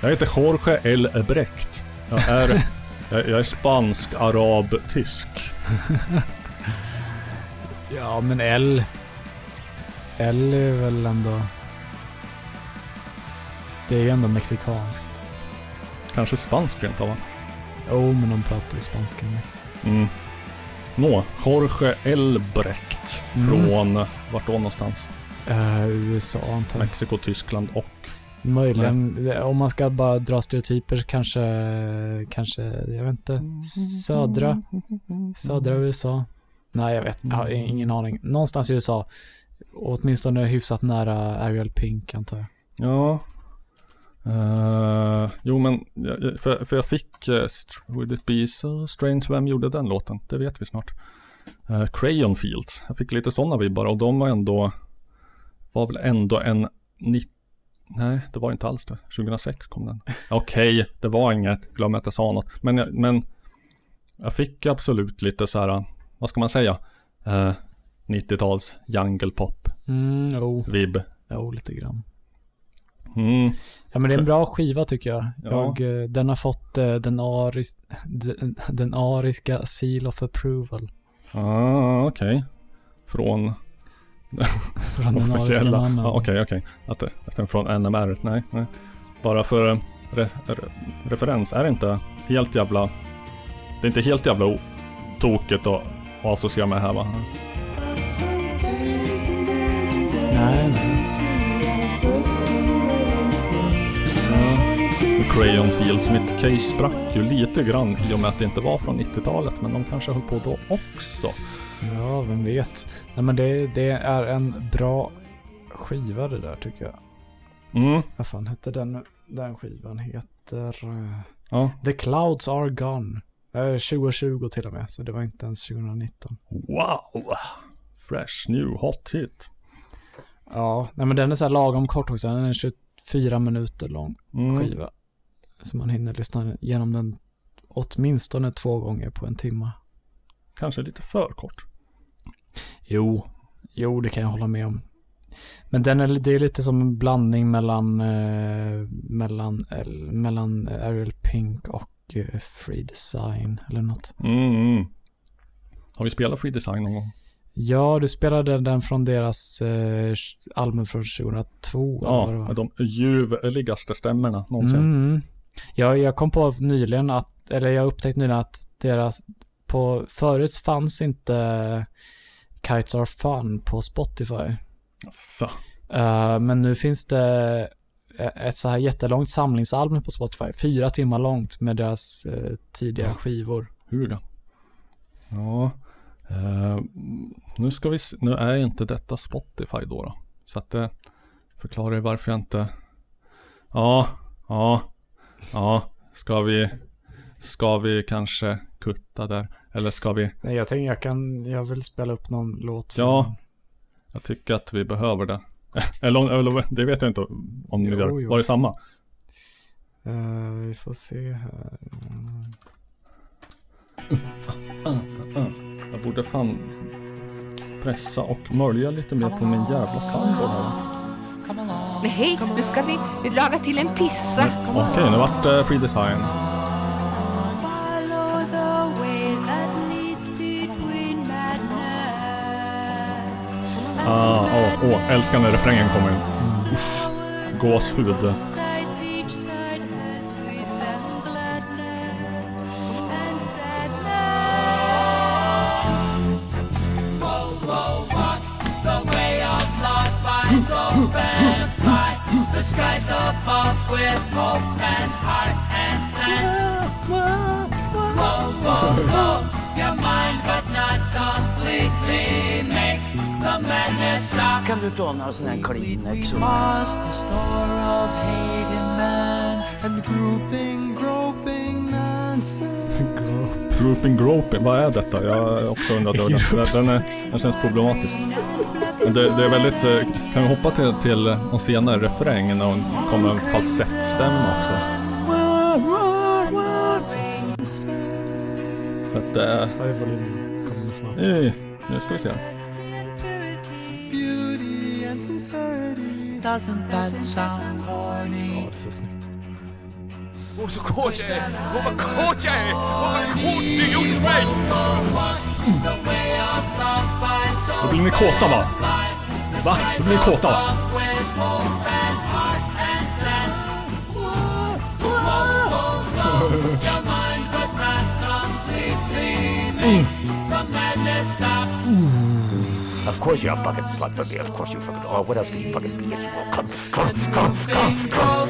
Jag heter Jorge Elbrecht. Jag är, jag, jag är spansk, arab, tysk. Ja, men L... L är väl ändå... Det är ju ändå mexikanskt. Kanske spansk rent av va? Jo, men de pratar ju spanska. i Mexiko. Mm. Nå, Jorge Elbrecht. Mm. Från, vart då någonstans? Eh, USA antar jag. Mexiko, Tyskland och... Möjligen, det- om man ska bara dra stereotyper kanske, kanske, jag vet inte, södra, södra USA. Nej, jag vet, jag har ingen aning. Någonstans i USA. Åtminstone hyfsat nära Ariel Pink antar jag. Ja. Eh, jo men, för, för jag fick uh, Would it be so strange vem gjorde den låten? Det vet vi snart. Uh, Crayon Fields. Jag fick lite sådana vibbar och de var ändå, var väl ändå en 90 Nej, det var inte alls det. 2006 kom den. Okej, det var inget. Glöm att jag sa något. Men jag, men jag fick absolut lite så här, vad ska man säga? Eh, 90-tals jungle pop Mm, jo, vibb. jo, lite grann. Mm. Ja men det är en bra skiva tycker jag. Ja. jag eh, den har fått eh, den, aris, den, den ariska seal of approval. Ah, okej. Från Från den officiella. mannen. Ah, okej, okej. Att, det- att den från NMR. Nej, nej. Bara för re, re, referens. Är det inte helt jävla... Det är inte helt jävla tokigt att, att associera med här va? Crayon Fields. Mitt case sprack ju lite grann i och med att det inte var från 90-talet. Men de kanske höll på då också. Ja, vem vet. Nej men det, det är en bra skiva det där tycker jag. Mm. Vad fan hette den, den skivan? Heter eh, Ja. The Clouds Are Gone. Eh, 2020 till och med, så det var inte ens 2019. Wow! Fresh new hot hit. Ja, nej men den är så här lagom kort också. Den är 24 minuter lång Mm. skiva. Så man hinner lyssna igenom den åtminstone två gånger på en timme. Kanske lite för kort. Jo, jo det kan jag hålla med om. Men den är, det är lite som en blandning mellan, eh, mellan, el- mellan Ariel Pink och eh, Free Design eller något. Mm, mm. Har vi spelat Free Design någon gång? Ja, du spelade den från deras eh, album från 2002. eller vad det Ja, de ljuvligaste stämmorna någonsin. Mm. Jag, jag kom på nyligen att, eller jag upptäckte nyligen att deras, på, förut fanns inte Kites Are Fun på Spotify. Så. Eh, men nu finns det ett så här jättelångt samlingsalbum på Spotify. Fyra timmar långt med deras eh, tidiga skivor. Huga. Ja. eh, nu ska vi se. Nu är inte detta Spotify då. då. Så att det förklarar ju varför jag inte. Ja, ja, ja. Ska vi, ska vi kanske kutta där? Eller ska vi? Nej, jag tänker jag kan, jag vill spela upp någon låt. Ja. Jag tycker att vi behöver det. Eller, eller det vet jag inte om ni Jo, gör. jo. Var det samma? Eh, vi får se här. Jag borde fan pressa och mölja lite mer på min jävla soundboard här. Men hej, nu ska vi laga till en pizza. Mm, okej, nu vart det free design. Ah, åh, åh, älskar när refrängen kommer in. Usch, gåshud. With hope and heart and sense. Whoa, whoa, whoa, your mind but not completely make the madness stop. Kan du ta några sådana här Kleenex? Must the store of hate immense and grouping, groping nonsense. Grouping groping, vad är detta? Jag har också undrat över den. Den, är, den känns problematisk. Det, det är väldigt, eh, kan vi hoppa till, till någon senare refräng när hon kommer en falsettstämma också? För att det... Eh, nu ska vi se. Ja, det är så snyggt. Åh, så kåt jag är! Åh, vad kåt jag är! Åh, vad kåt du gjorde mig! Då blir ni kåta va? Va? Då blir ni kåta va? Mm. Of course you're a fucking slut for me. Of course you fucking. Oh, what else could you fucking be? Yes, you will. Come, come, come, come, come.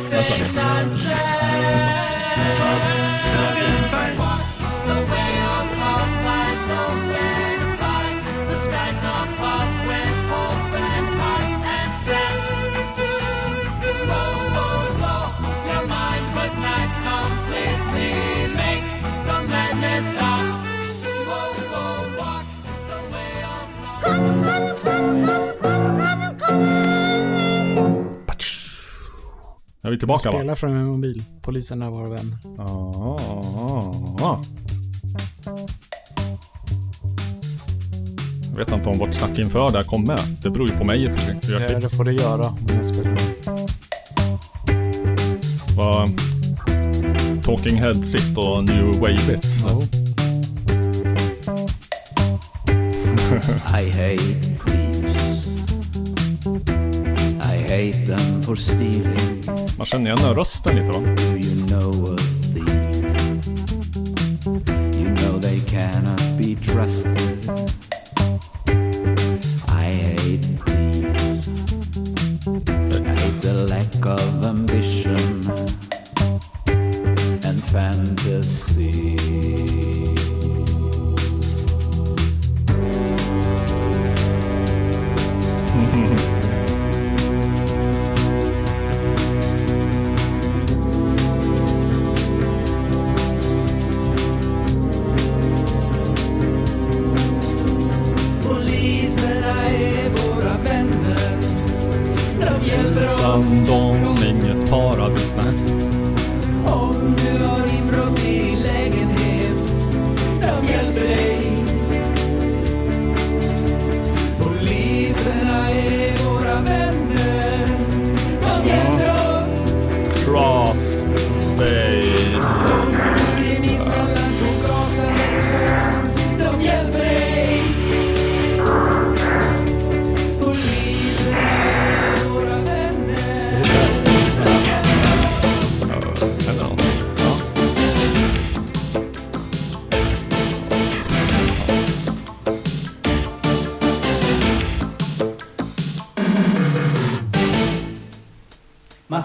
Är vi tillbaka va? Spela från min mobil. Polisen är vår vän. Ah. Jag vet inte om vårt snack inför det här kom med. Det beror ju på mig i och för sig. Ja, det får du göra vad Talking Heads och New Wave-it. I hate thieves. I hate them for stealing. Man känner igen rösten lite va? Do you know a thief? You know they cannot be trusted.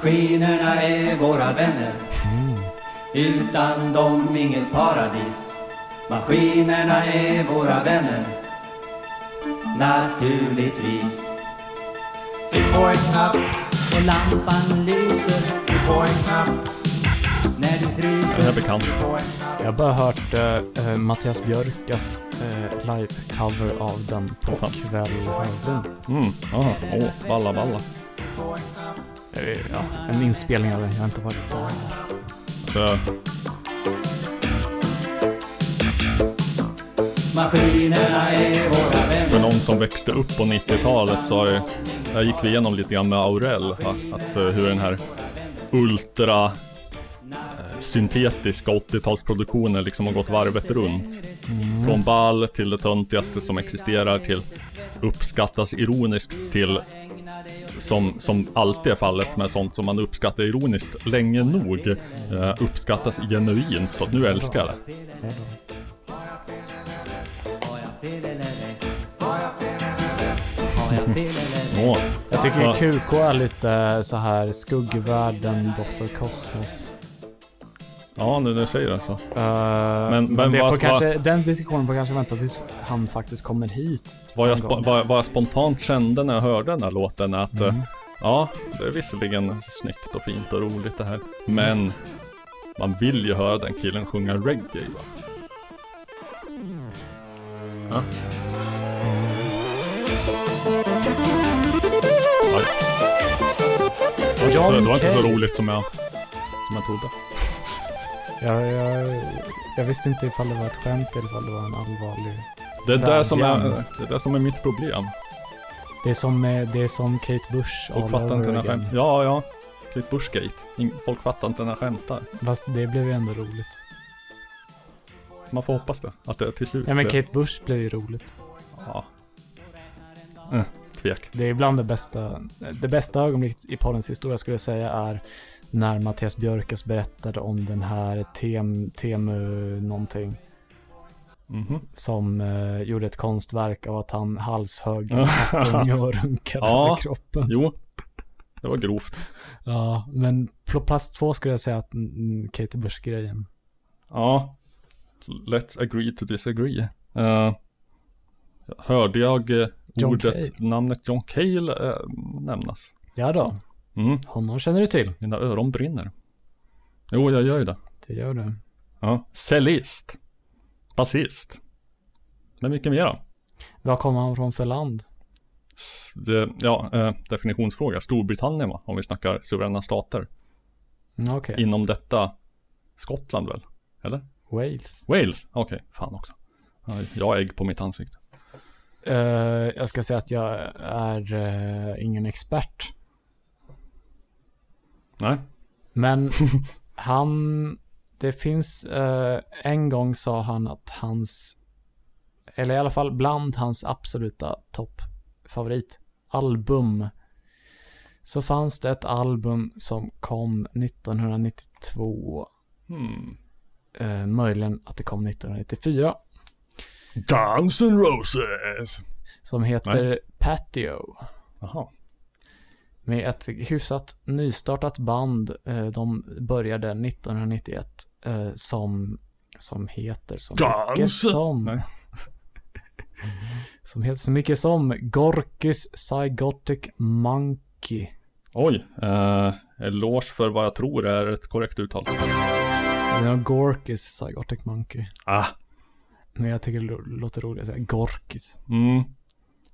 Maskinerna är våra vänner. Utan dem inget paradis. Maskinerna är våra vänner. Naturligtvis. Tryck på en knapp och lampan lyser. Tryck på en knapp när du Den är fryser. bekant. Jag har bara hört eh, eh, Mattias Björkas eh, live-cover av den på fan. Kväll Höglund. Mm, aha. Åh, balla balla. Ja, en inspelning av den. Jag har inte varit där. Så, Maskinerna är våra vänner. för någon som växte upp på 90-talet så har ju, där gick vi igenom lite grann med Aurel. Va? Att eh, hur den här ultra eh, syntetiska 80-talsproduktionen liksom har gått varvet runt. Från ball till det töntigaste som existerar till uppskattas ironiskt till som, som alltid är fallet med sånt som man uppskattar ironiskt länge nog eh, uppskattas genuint så att nu älskar jag det. Åh, Jag tycker. QK är lite så här skuggvärlden Dr. Cosmos. Ja, nu när du säger det så. Uh, Men- men, det får kanske, den diskussionen får kanske vänta tills han faktiskt kommer hit. Vad jag, spo- vad, vad jag spontant kände när jag hörde den här låten är att Mm. eh, Ja, det är visserligen snyggt och fint och roligt det här. Men man vill ju höra den killen sjunga reggae va? Ja. Det var inte så, det var inte så roligt som jag, som jag trodde. Jag, jag, jag visste inte ifall det var ett skämt eller ifall det var en allvarlig... Det är det som är, det är det som är mitt problem. Det är som, eh, det är som Kate Bush Folk fattar inte när skämtar. Ja, ja. Kate Bushgate. Folk fattar inte när jag skämtar. Fast det blev ju ändå roligt. Man får hoppas det. Att det till slut Ja men Kate Bush blev ju roligt. Ja. Eh, tvek. Det är ibland det bästa, det bästa ögonblicket i poddens historia skulle jag säga är när Mattias Björkes berättade om den här tem, Temu någonting. Mhm. Som eh, gjorde ett konstverk av att han halshögg en och runkade Ja. kroppen. Jo. Det var grovt. Ja, men på plats två skulle jag säga att mm, Katie Bush-grejen. Ja. Let's agree to disagree. Eh, hörde jag eh, John ordet, Cale. namnet John Cale eh, nämnas? Ja då, Mm. honom känner du till. Mina öron brinner. Jo, jag gör ju det. Det gör du. Ja. Cellist. Basist. Men mycket mer då? Var kommer han från för land? Det, ja, eh, definitionsfråga. Storbritannien va? Om vi snackar suveräna stater. Mm, Okej, Inom detta Skottland väl? Eller? Wales. Wales? Okej, fan också. Ja, Jag har ägg på mitt ansikte. Eh, jag ska säga att jag är eh, ingen expert. Nej? Men han, det finns, eh, en gång sa han att hans, eller i alla fall bland hans absoluta toppfavoritalbum, så fanns det ett album som kom 1992, Hmm. eh, möjligen att det kom 1994, Guns N' Roses! som heter Patio. Jaha. Med ett hyfsat nystartat band. Eh, de började 1991 eh, som, som heter så mycket Guns! som... Som heter så mycket som Gorkys Zygotic Monkey. Oj, eh, eloge för vad jag tror är ett korrekt uttal. Ja, Gorkys Zygotic Monkey. Ah. Men jag tycker det lå- låter roligt att säga Gorkys. Mm.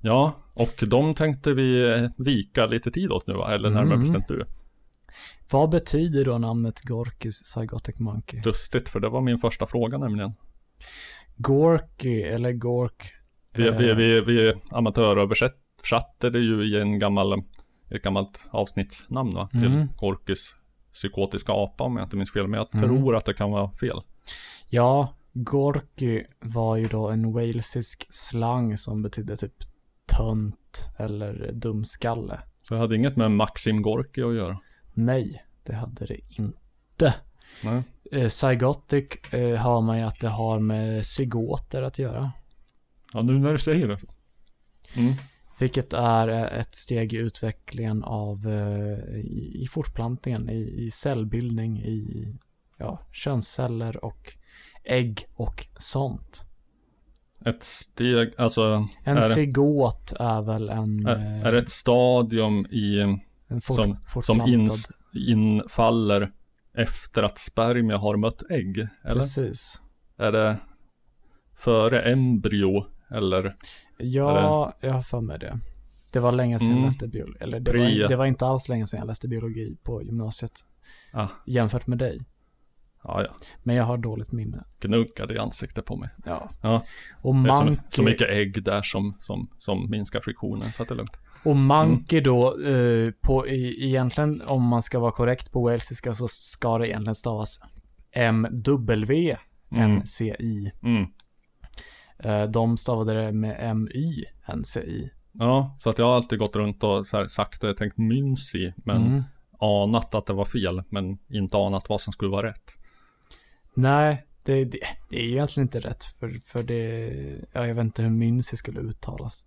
Ja, och de tänkte vi eh, vika lite tid åt nu va? Eller närmare Mm. bestämt du. Vad betyder då namnet Gorkys Zygotic Monkey? Lustigt, för det var min första fråga nämligen. Gorky eller Gork. Vi, eh, vi, vi, vi amatöröversatte det ju i en gammal, ett gammalt avsnittsnamn va? Till Mm. Gorkys psykotiska apa om jag inte minns fel. Men jag Mm. tror att det kan vara fel. Ja, Gorky var ju då en walesisk slang som betydde typ tönt eller dumskalle. Så det hade inget med Maxim Gorky att göra. Nej, det hade det inte. Nej. Eh, Zygotic eh, har man ju att det har med zygoter att göra. Ja, nu när du säger det. Mm. Vilket är eh, ett steg i utvecklingen av eh, i, i fortplantningen, i, i cellbildning, i ja, könsceller och ägg och sånt. Ett steg, alltså. En det, zygot är väl en... är, är det ett stadium i, fort, som, som ins, infaller efter att spermie har mött ägg? Eller? Precis. Är det före embryo? Eller? Ja, jag har för mig det. Det var länge sedan Mm. jag läste biologi. Eller det var, det var inte alls länge sedan jag läste biologi på gymnasiet. Ah. Jämfört med dig. Ja, ja. Men jag har dåligt minne. Gnuggade i ansiktet på mig. Ja. Ja. Och Det är så, så mycket ägg där som, som, som minskar friktionen, så att det är lugnt. och monkey då, eh, på, i, egentligen om man ska vara korrekt på walesiska så ska det egentligen stavas M-W-N-C-I. Mm. Eh, de stavade det med M-Y-N-C-I. Ja, så att jag har alltid gått runt och så här sagt det, tänkt mynsi, men Mm. anat att det var fel, men inte anat vad som skulle vara rätt. Nej, det, det, det är ju egentligen inte rätt för, för det, ja, jag vet inte hur Mynsi skulle uttalas.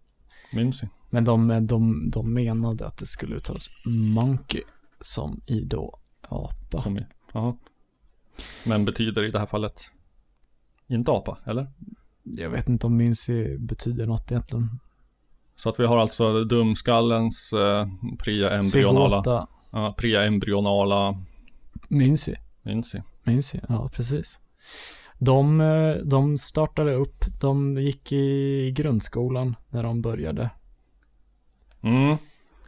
Mimsy. Men de, de, de menade att det skulle uttalas monkey som i då apa. Som i, jaha. Men betyder i det här fallet inte apa, eller? Jag vet inte om Mincy betyder något egentligen. Så att vi har alltså dumskallens eh, pria-embryonala, Sigota. ja, pria-embryonala Mincy. Mincy. Mincy, ja precis. De, eh, de startade upp, de gick i grundskolan när de började. Mm.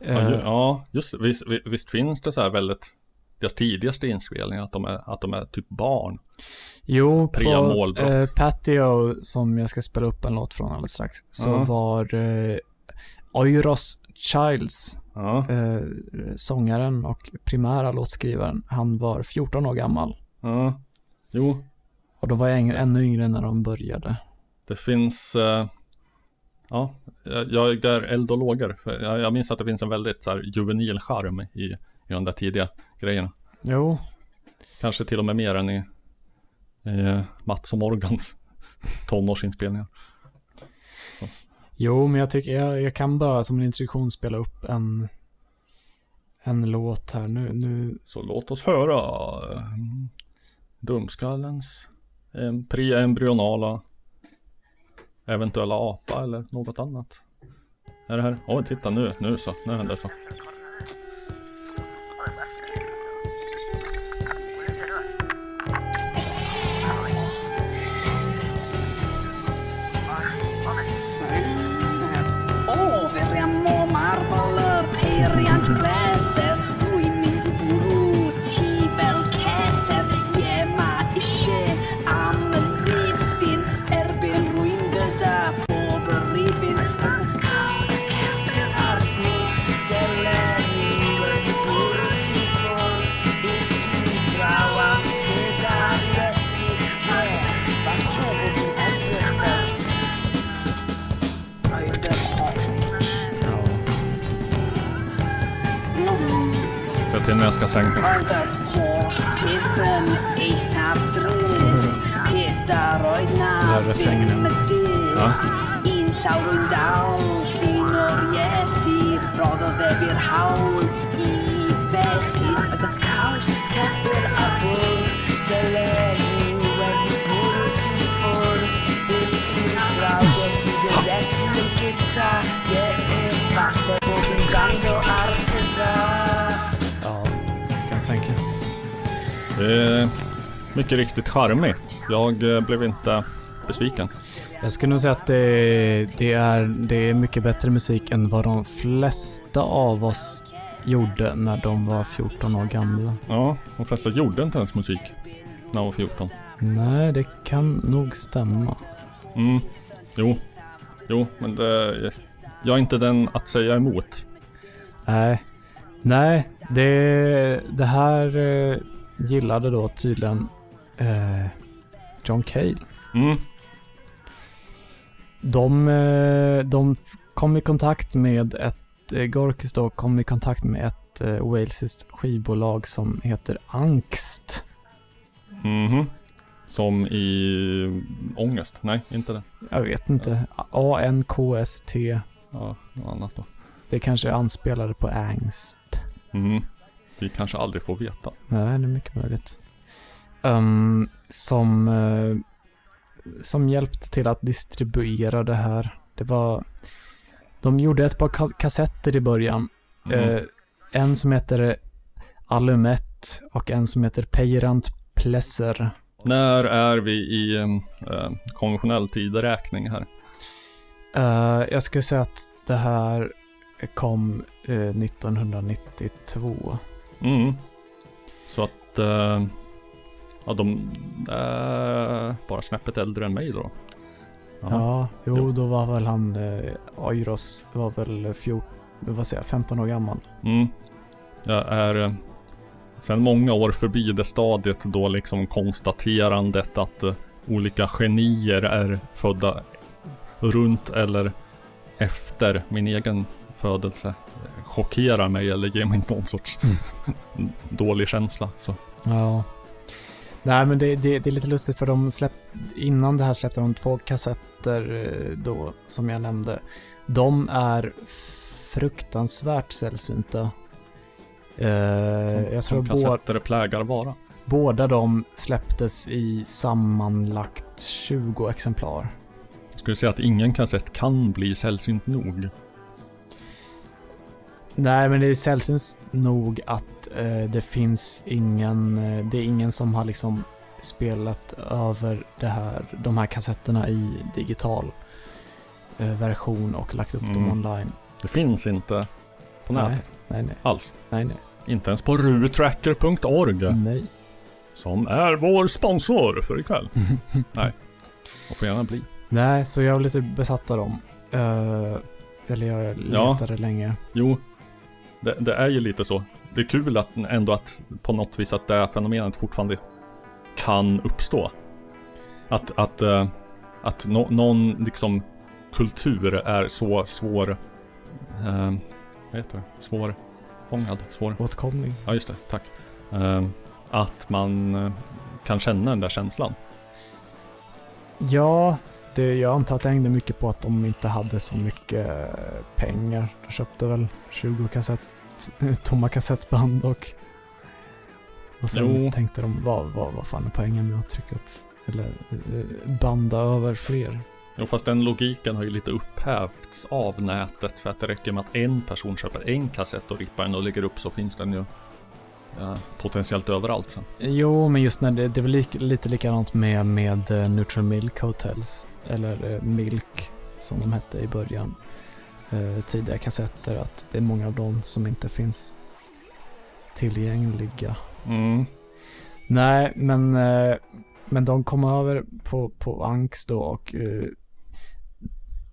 Ja, ju, Eh, ja, just visst, vi- visst finns det så här väldigt deras tidigaste inspelningar att de är, att de är typ barn. Jo, Pria på målbrott. eh, Patio, som jag ska spela upp en låt från alldeles strax, så Ja. var eh, Oiros Childs, Ja, eh, sångaren och primära låtskrivaren, han var 14 år gammal. Ja. Jo, Och de var äng- ännu yngre när de började. det finns, eh, ja, jag- jag är eld och lågor. Jag, jag minns att det finns en väldigt så här juvenil charm i, i de där tidiga grejerna. Jo, Kanske till och med mer än i, i eh, Mats och Morgans tonårsinspelningar. jo men jag tycker jag, jag kan bara som en introduktion spela upp en, en låt här nu. nu Så låt oss höra Dumskallens preembryonala eventuella apa eller något annat. Är det här? Oj, titta nu, nu så, nu händer det så. yn yr ysgol Oedd yr holl peth yn eithaf drist, peth dar oedd na ddim y dist. Un llawr o'n dal, llun o'r Iesu, roddodd efi'r hawl, Det är mycket riktigt charmigt. Jag eh, blev inte besviken. Jag skulle nog säga att det, det, är, det är mycket bättre musik än vad de flesta av oss gjorde när de var 14 år gamla. Ja, de flesta gjorde inte ens musik när de var 14. Nej, det kan nog stämma. Mm, jo, jo, men det, jag är inte den att säga emot. Nej, nej, det, det här eh, gillade då tydligen eh, John Cale. Mm, De, eh, de kom i kontakt med ett, eh, Gorkis då kom i kontakt med ett eh, walesiskt skivbolag som heter Angst. mhm. Som i ångest? Nej, inte det. Jag vet inte. A-N-K-S-T. Ja, något annat då. Det kanske anspelade på Angst. Mm. Vi kanske aldrig får veta. Nej, det är mycket möjligt. Ehm, som, eh, som hjälpte till att distribuera det här. Det var... De gjorde ett par ka- kassetter i början. Mm. Eh, en som heter Alumet och en som heter Peirant Plesser. När är vi i eh, konventionell tideräkning här? Jag skulle säga att det här kom eh, 1992. Mm. Så att, eh, ja de är bara snäppet äldre än mig då. Jaha. Ja, jo, Jo. då var väl han, eh, Oiros var väl 14, vad säger jag, 15 år gammal. Mm. Jag är sedan många år förbi det stadiet då liksom konstaterandet att olika genier är födda runt eller efter min egen födelse eh, chockerar mig eller ger mig någon sorts dålig känsla. Så. Ja. Nej, men det, det, det är lite lustigt för de släpp, innan det här släppte de två kassetter eh, då, som jag nämnde. De är fruktansvärt sällsynta. Eh, jag tror Som bå, kassetter plägar vara. båda de släpptes i sammanlagt 20 exemplar. Jag skulle säga att ingen kassett kan bli sällsynt nog. Nej, men det är sällsynt nog att eh, det finns ingen, eh, det är ingen som har liksom spelat över det här, de här kassetterna i digital eh, version och lagt upp dem Mm. online. Det finns inte på Nej, nätet nej, nej. alls. Nej, nej. Inte ens på rutracker.org. Nej. Som är vår sponsor för ikväll. Nej. Och får gärna bli. Nej, så jag var lite besatt av dem. Eh, eller jag Ja. letade länge. Jo, det, det är ju lite så. Det är kul att ändå att på något vis att det här fenomenet fortfarande kan uppstå. Att, att, eh, att nå- någon liksom kultur är så svår, eh, vad heter det? Svårfångad? Svår? Åtkomlig. Ja, just det. Tack. Eh, att man eh, kan känna den där känslan. Ja, det, jag antar att det hängde mycket på att de inte hade så mycket eh, pengar. De köpte väl 20 kassett, tomma kassettband och och sen Jo. tänkte de, vad, vad, vad fan är poängen med att trycka upp eller eh, banda över fler? Jo, fast den logiken har ju lite upphävts av nätet för att det räcker med att en person köper en kassett och rippar den och lägger upp så finns den ju ja, potentiellt överallt sen. Jo, men just när det, det är väl lik, lite likadant med, med eh, Neutral Milk Hotels, eller eh, Milk som de hette i början. Eh, tidiga kassetter, att det är många av dem som inte finns tillgängliga. Mm. Nej, men, eh, men de kom över på, på Anks då och eh,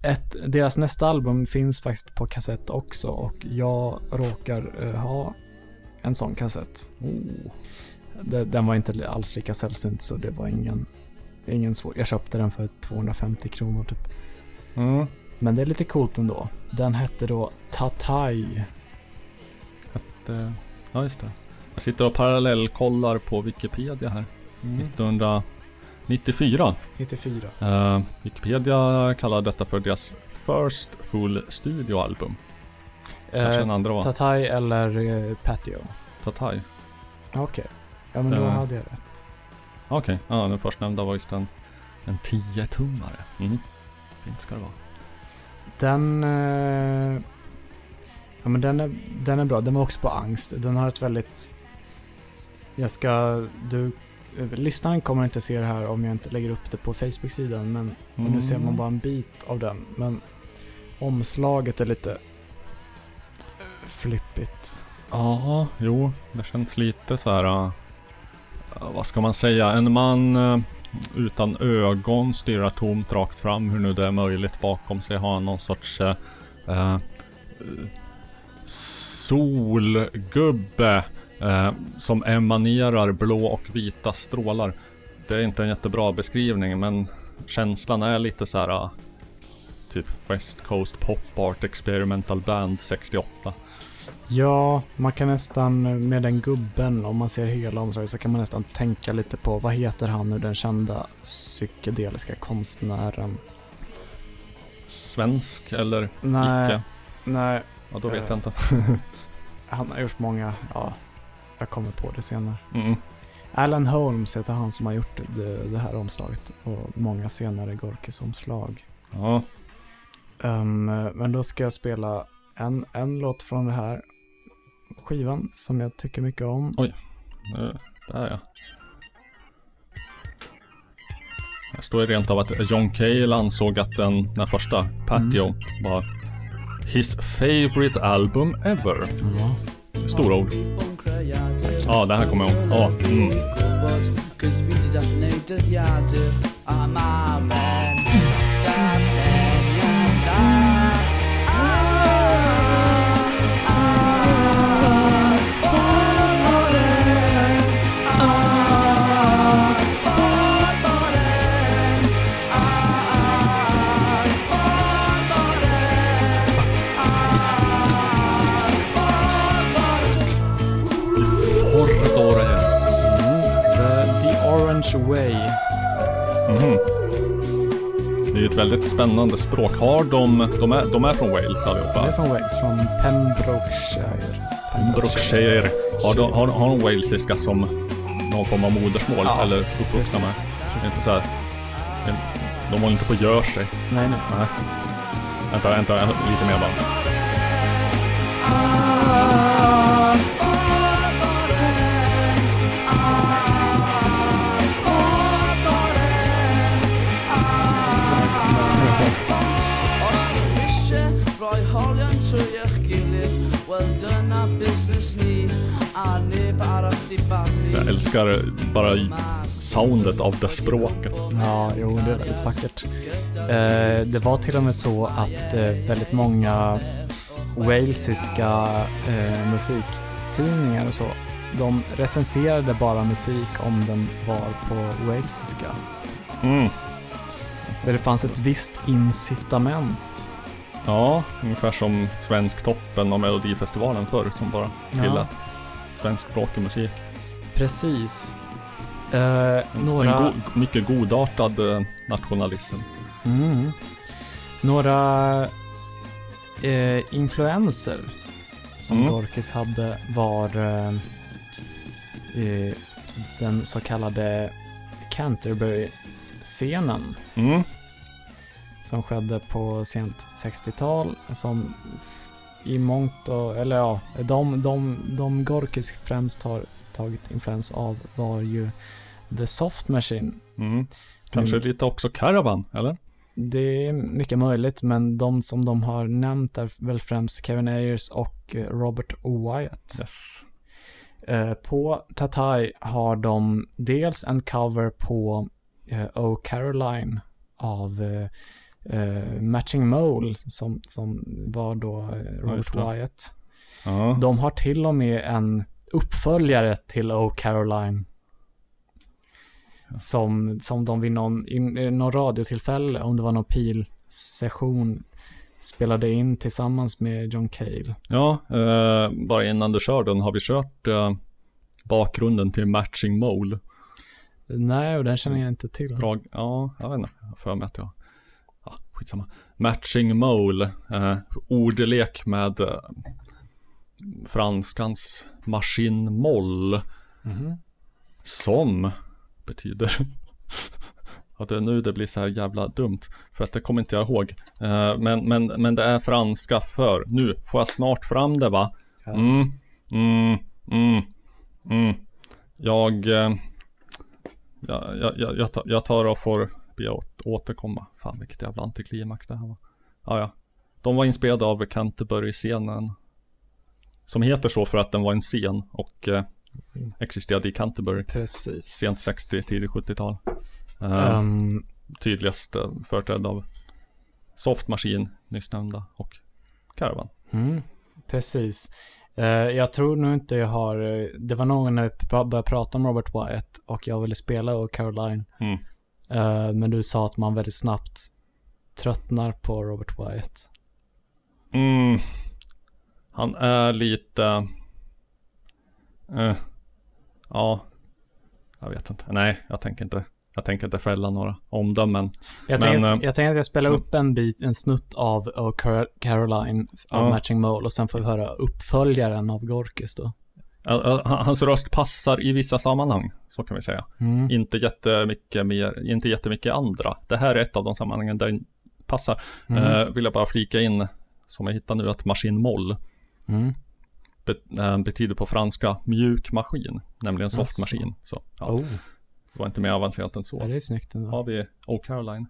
ett, deras nästa album finns faktiskt på kassett också och jag råkar ha en sån kassett. Oh. Den var inte alls lika sällsynt så det var ingen, ingen svår. Jag köpte den för 250 kronor typ. Mm. Men det är lite coolt ändå. Den hette då Tatai. Eh, ja, just det. Jag sitter och parallellkollar på Wikipedia här. Mm. 1994. 94. Eh, Wikipedia kallar detta för deras First Full Studio Album. Kanske den andra var Tatai eller eh, Patio. Tatai. Okej. Ja men då Eh. hade jag rätt. Okej, ja den förstnämnda var just en, en 10-tummare. Mm. Fint ska det vara. Den... Eh, ja men den är, den är bra. Den var också på angst. Den har ett väldigt... Jag ska... Du... eh, Lyssnaren kommer inte se det här om jag inte lägger upp det på Facebook-sidan. Men och nu ser man bara en bit av den. Men omslaget är lite eh, flippigt. Ja, jo, det känns lite så här. äh, vad ska man säga? En man eh, utan ögon stirrar tomt rakt fram. Hur nu det är möjligt. Bakom sig har han någon sorts eh, eh, solgubbe eh, som emanerar blå och vita strålar. Det är inte en jättebra beskrivning men känslan är lite så här. Ah, typ West Coast Pop Art Experimental Band 68. Ja, man kan nästan med den gubben, om man ser hela omslaget, så kan man nästan tänka lite på vad heter han nu, den kända psykedeliska konstnären? Svensk eller Nej. icke? Nej. Ja, då vet Eh, jag inte. Han har gjort många, ja, jag kommer på det senare. Mm. Alan Holmes heter han som har gjort det, det här omslaget och många senare Gorkis omslag. Ja. Ehm, men då ska jag spela en, en låt från det här skivan som jag tycker mycket om. Oj, nu, där ja. Det står ju rent av att John Cale ansåg att den, den första, Patio, var his favorite album ever. Stora ord. Ja, det här kommer jag ihåg. Ja, mm. Mhm. Det är ett väldigt spännande språk. Har de, de är, de är från Wales allihopa? Det är från Wales, från Pembrokeshire. Brookshire. Har de, har, har de walesiska som någon form av modersmål? Ja, eller uppvuxna med? Inte så här, de håller inte på att göra sig. Nej, nej. Nej. Vänta, vänta, lite mer bara. Jag älskar bara soundet av det språket. Ja, jo, det är väldigt vackert. Eh, det var till och med så att eh, väldigt många walesiska eh, musiktidningar och så, de recenserade bara musik om den var på walesiska. Mm. Så det fanns ett visst incitament. Ja, ungefär som Svensktoppen och Melodifestivalen förr som bara Ja. tillät svenskspråkig musik. Precis. Eh, några... En go- mycket godartad eh, nationalism. Mm. Några eh, influenser som Mm. Gorkis hade var eh, eh, den så kallade Canterbury-scenen Mm. som skedde på sent 60-tal som i mångt och, eller ja, de, de, de Gorkis främst har tagit influens av var ju The Soft Machine. Mm. Kanske Mm. lite också Caravan, eller? Det är mycket möjligt, men de som de har nämnt är väl främst Kevin Ayers och eh, Robert O. Wyatt. Yes. Eh, På Tatai har de dels en cover på eh, Oh Caroline av Matching Mole som, som var då Robert. Wyatt. Ja. De har till och med en uppföljare till Oh Caroline. Som, som de vid någon, i, någon radiotillfälle, om det var någon pilsession, spelade in tillsammans med John Cale. Ja, eh, bara innan du kör den har vi kört eh, bakgrunden till Matching Mole. Nej, och den känner jag inte till. Drag, ja, jag vet inte. Jag för mig att jag... Ja, skitsamma. Matching Mole. Eh, ordlek med eh, franskans maskin moll. Mhm. Som betyder... Ja, det är nu det blir så här jävla dumt. För att det kommer inte jag ihåg. Eh, men, men, men det är franska för... Nu får jag snart fram det va? Mm, mm, mm, mm. Jag... Eh, jag, jag, jag, jag, tar, och får be att återkomma. Fan vilket jävla antiklimax det här var. Ja, ja. De var inspirerade av Canterbury-scenen. Som heter så för att den var en scen och eh, existerade i Canterbury. Precis. Sent 60, tidigt 70-tal. Eh, Ehm, tydligast eh, företrädd av Soft Machine, nyss nämnda, och Caravan. Mm, precis. Eh, jag tror nog inte jag har, eh, det var någon när vi började prata om Robert Wyatt och jag ville spela och Caroline. Mm. Eh, men du sa att man väldigt snabbt tröttnar på Robert Wyatt. Mm. Han är lite... Eh, ja. Jag vet inte. Nej, jag tänker inte. Jag tänker inte fälla några omdömen. Jag Men, tänkte, eh, jag tänkte att jag spelar upp en bit, en snutt av oh, Car- Caroline av Ja. Matching Mole och sen får vi höra uppföljaren av Gorkis då. Hans röst passar i vissa sammanhang, så kan vi säga. Mm. Inte jättemycket mer, inte jättemycket andra. Det här är ett av de sammanhangen där den passar. Mm. Eh, vill jag bara flika in, som jag hittar nu, att maskin moll Mm. be, eh, betyder på franska mjuk maskin, nämligen soft Jaså. maskin. Så ja, Oh, det var inte mer avancerat än så. ja, det är snyggt ändå. har vi Oh Caroline.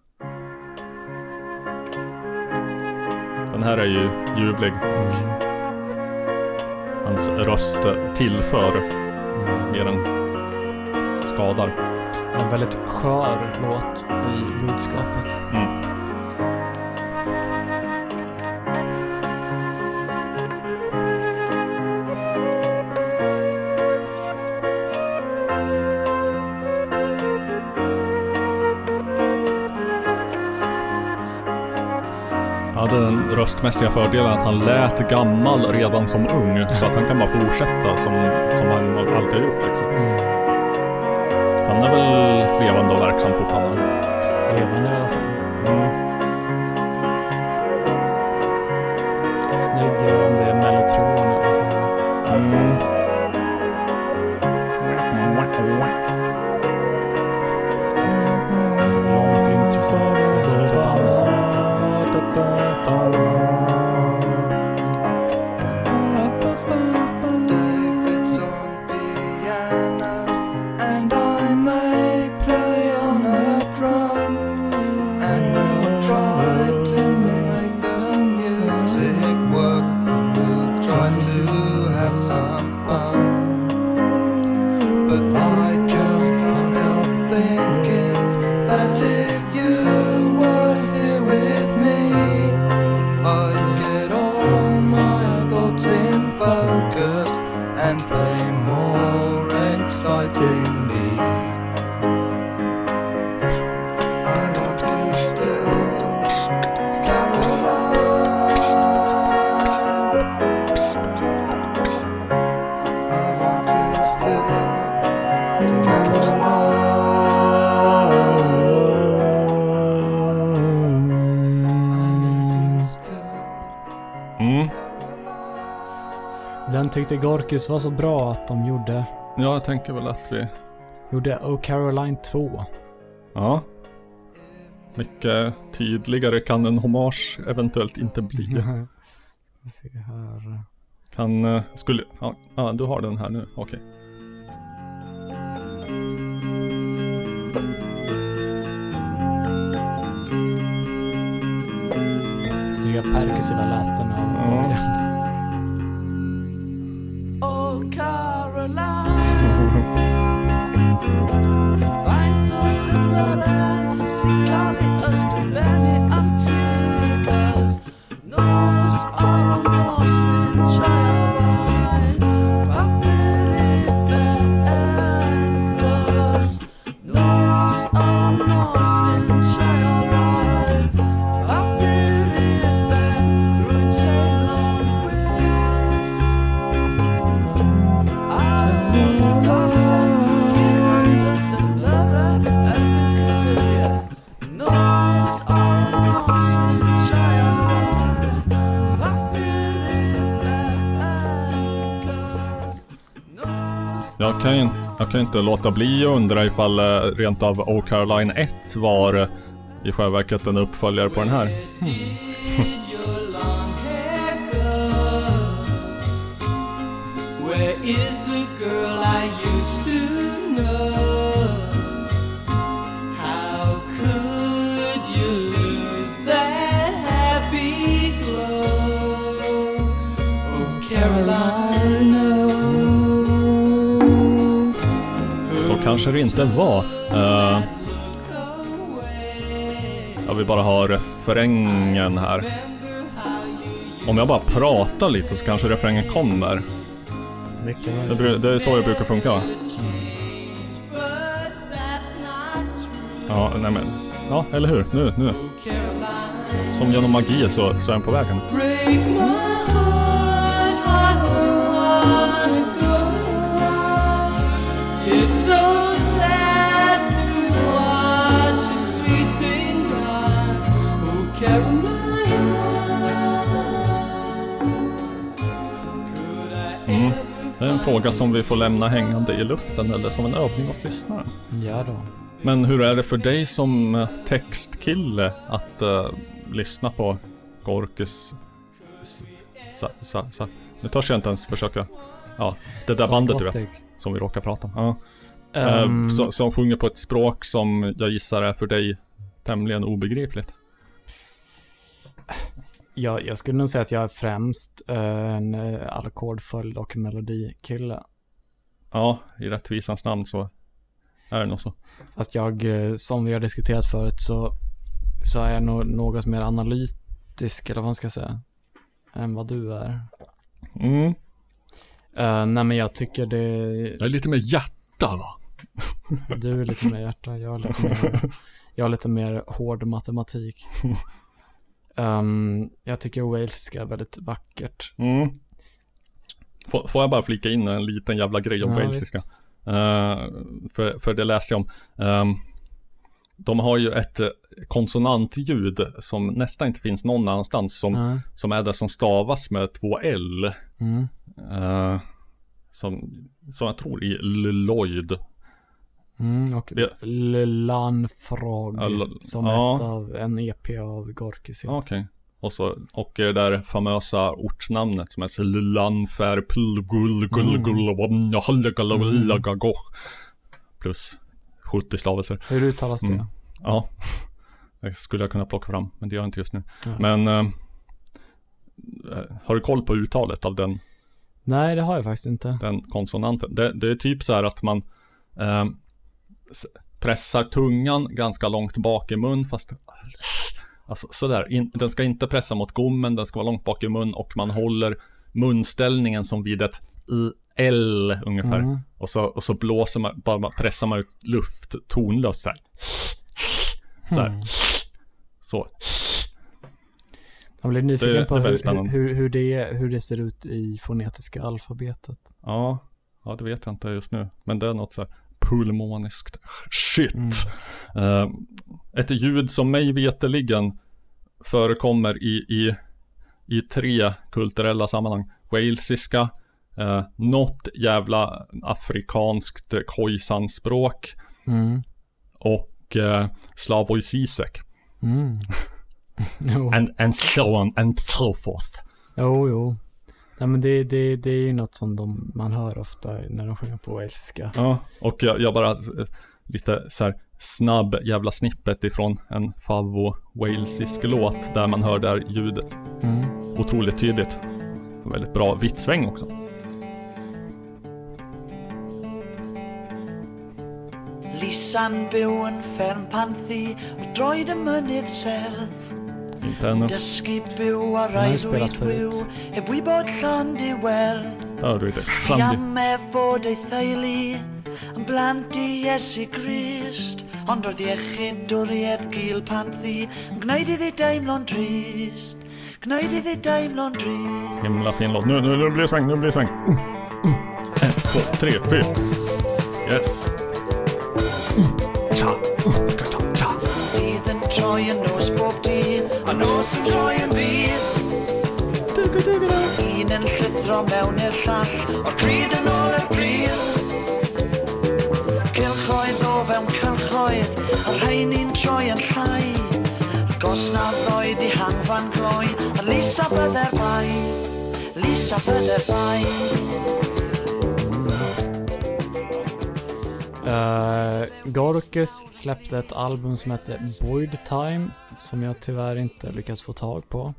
Den här är ju ljuvlig och hans röst tillför mer än skadar. En väldigt skör låt i budskapet. Mm. Den röstmässiga fördelen att han lät gammal redan som ung. Så att han kan bara fortsätta som, som han alltid har gjort. Liksom. Han han är väl levande och verksam fortfarande. Levande i alla fall. Den tyckte Gorkis var så bra att de gjorde, Ja, jag tänker väl att vi... gjorde Oh Caroline 2. Ja. Mycket tydligare kan en hommage eventuellt inte bli. Ska se här. Kan, eh, skulle, ja, ja du har den här nu, okej. Snygga perkussiva läten Jag kan, ju- jag kan inte låta bli att undra ifall eh, rent av O Caroline 1 var eh, i själva verket en uppföljare på den här. Mm. kanske det inte var. Eh, jag vill bara ha refrängen här. Om jag bara pratar lite så kanske refrängen kommer. Det, det är så det brukar funka va? Ja, nej men. Ja, eller hur? Nu, nu. Som genom magi så, så är den på vägen. Break my är en fråga som vi får lämna hängande i luften eller som en övning åt lyssnaren. Ja då. Men hur är det för dig som eh, textkille att eh, lyssna på Gorkis... s- Sa, sa, sa. Nu törs jag inte ens försöka... Ja, det där bandet du vet. Som vi råkar prata om. Ja. Ehm. Eh, så, som sjunger på ett språk som jag gissar är för dig tämligen obegripligt. Ja, jag skulle nog säga att jag är främst eh, en eh, ackordföljd och melodikille. Ja, i rättvisans namn så är det nog så. Fast jag, eh, som vi har diskuterat förut, så, så är jag nog något mer analytisk, eller vad man ska säga, än vad du är. Mm. Uh, nej men jag tycker det... Jag är lite mer hjärta va? Du är lite mer hjärta, jag är lite mer, jag är lite mer hård matematik. Ehm, jag tycker walesiska är väldigt vackert. Mm. Får, får jag bara flika in en liten jävla grej om Ja, walesiska? visst. Eh, för, för det läste jag om. Ehm, de har ju ett eh, konsonantljud som nästan inte finns någon annanstans. Som, Ja. som är det som stavas med två L. Mm. Eh, som, som jag tror i Lloyd. Mm, och Ja. Lanfrog l- som ja. ett av en EP av Gorkis. Okej. Och, så, och det där famösa ortsnamnet som är Gull Gull Gull Plus 70 stavelser. Hur uttalas det? Mm. Ja. Det skulle jag kunna plocka fram, men det gör jag inte just nu. Ja. Men eh, Har du koll på uttalet av den, Nej, det har jag faktiskt inte. den konsonanten? Det, det är typ så här att man s- pressar tungan ganska långt bak i mun fast Alltså sådär, in, den ska inte pressa mot gommen, den ska vara långt bak i mun och man håller munställningen som vid ett I, L ungefär. Mm. Och, så, och så blåser man, bara pressar man ut luft tonlöst så här. Så här. Mm. Så. Jag blir nyfiken Det- på det hur, hur, hur, det, hur det ser ut i fonetiska alfabetet. Ja, ja det vet jag inte just nu. Men det är något så här pulmoniskt shit. Mm. Eh, ett ljud som mig veteligen förekommer i, i, i tre kulturella sammanhang. Walesiska, eh, något jävla afrikanskt Khoisan-språk Mm. och eh, Slavoj Zizek. Mm. And, and so on and so forth. jo, jo. Nej, men det, det, det är ju något som de, man hör ofta när de sjunger på walesiska. Ja, och jag, jag bara eh, lite så här snabb jävla snippet ifrån en favvo walesisk låt där man hör det här ljudet Mm. otroligt tydligt. Väldigt bra vittsväng också. Lisan byw yn fferm panthu wrth droed y mynydd serdd Inte ännu. Dysgu byw a har ju rhaid spelat wyd wyw förut. Heb wybod llond i werdd Där har du lite Chi klandig. am efod ei theulu Yn blant i Iesu Grist Ond roedd iechyd dwriedd gil panthu Yn gwneud iddi daimlo'n drist Gwneud iddi daimlo'n drist Himla fin låt. Nu, nu, nu blir det sväng, nu blir det sväng. Mm, mm. En, två, tre, fyra. Yes. nos yn troi yn fydd. Un yn llithro mewn i'r llall O'r cryd yn ôl y bryd Cylchoedd o fewn cylchoedd A rhain i'n troi yn llai. Gos na ddoed i hangfan gloi A Lisa bydde'r bai Lisa bydde'r bai. Uh, Gorkus släppte ett album som heter Boyd Time som jag tyvärr inte lyckats få tag på.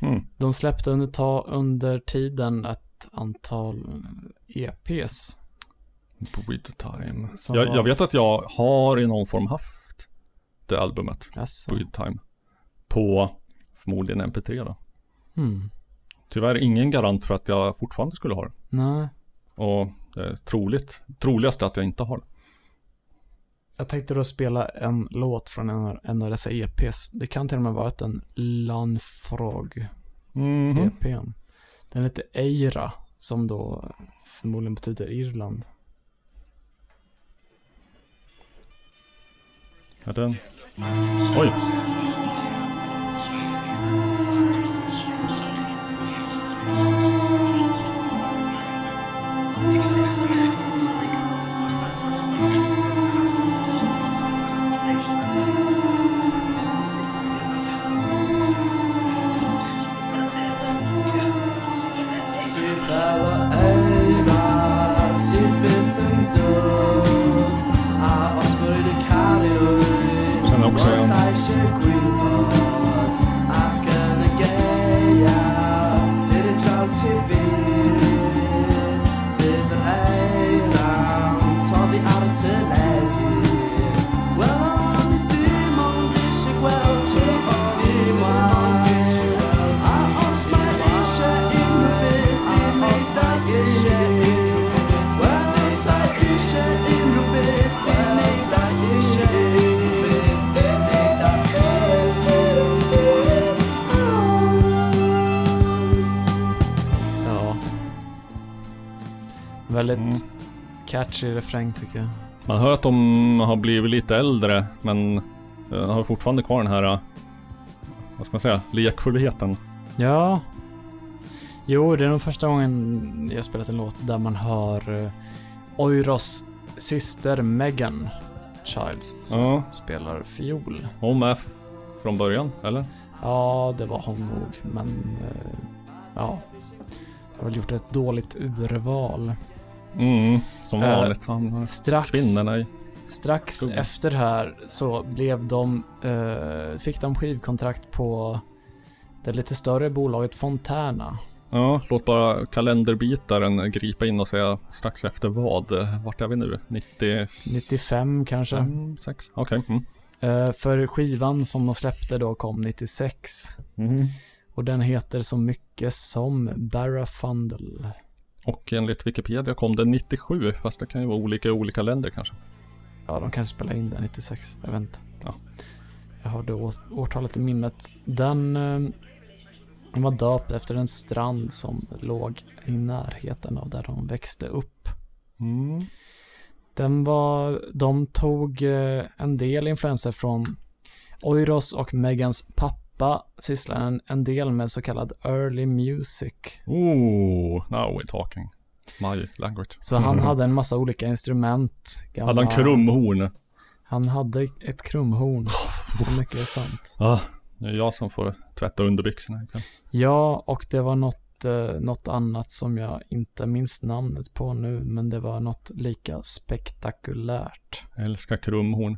Mm. De släppte under, ta, under tiden ett antal EPs. Breed time. Jag, var- jag vet att jag har i någon form haft det albumet. Jaså. Breed time. På förmodligen MP3 då. Mm. Tyvärr ingen garant för att jag fortfarande skulle ha det. Nej. Och det är troligt, troligast att jag inte har det. Jag tänkte då spela en låt från en en av dessa EPs. Det kan till och med vara en Lanfrog Mhm. EPn. Den heter Eira som då förmodligen betyder Irland. Är den? Oj! Catchy refräng tycker jag. Man hör att de har blivit lite äldre, men eh, har fortfarande kvar den här, eh, vad ska man säga, lekfullheten. Ja. Jo, det är nog första gången jag spelat en låt där man hör uh, Oiros syster Megan Childs som Ja. spelar fiol. Hon med från början, eller? Ja, det var hon nog, men eh, ja. Jag har väl gjort ett dåligt urval. Mm, som Eh, vanligt. Han, strax- Kvinnorna i... Strax Skugga. efter här så blev de, eh, fick de skivkontrakt på det lite större bolaget Fontana. Ja, låt bara kalenderbitaren gripa in och säga strax efter vad. Eh, Vart är vi nu? 90... 95 kanske. Fem, sex? Okej. Mm. Eh, för skivan som de släppte då kom 96. Mhm. Och den heter så mycket som Barrafundle. Och enligt Wikipedia kom den 97, fast det kan ju vara olika i olika länder kanske. Ja, de kanske spelade in den 96. Jag vet inte. Ja. Jag har det å- årtalet i minnet. Den, eh, den var döpt efter en strand som låg i närheten av där de växte upp. Mm. Den var, de tog eh, en del influenser från Oiros och Megans pappa sysslade en, en del med så kallad early music. Oh, now we're talking. My language. Så han hade en massa olika instrument. gamla- Hade han krumhorn? Han hade ett krumhorn. Så mycket är sant. Ah, det är jag som får tvätta underbyxorna ikväll. Ja, och det var något, eh, något annat som jag inte minns namnet på nu, men det var något lika spektakulärt. Jag älskar krumhorn.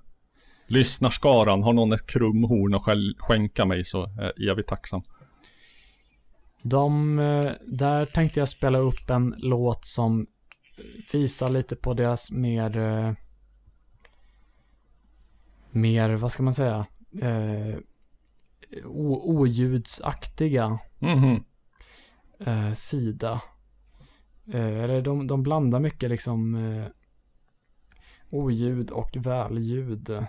Lyssnarskaran, har någon ett krumhorn att skänka mig så är jag evigt tacksam. De, eh, där tänkte jag spela upp en låt som visar lite på deras mer, eh, mer, vad ska man säga, eh, o- oljudsaktiga Mhm. eh, sida. Eh, eller de, de blandar mycket liksom eh, oljud och välljud.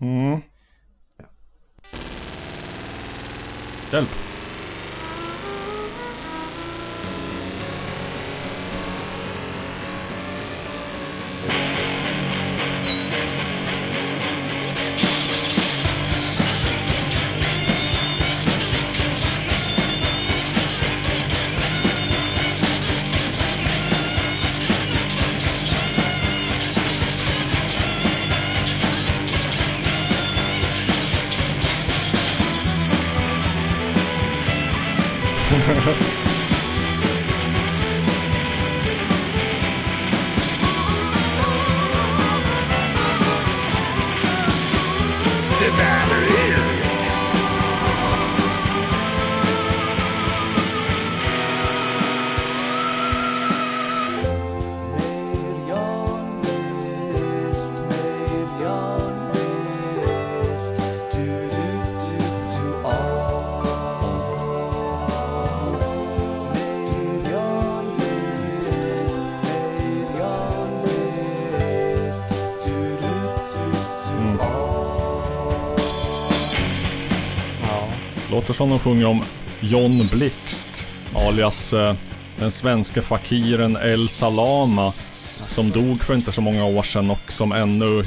Mm. Hjälp. Som de sjunger om John Blixt, alias eh, den svenska fakiren El Salama, som dog för inte så många år sedan och som ännu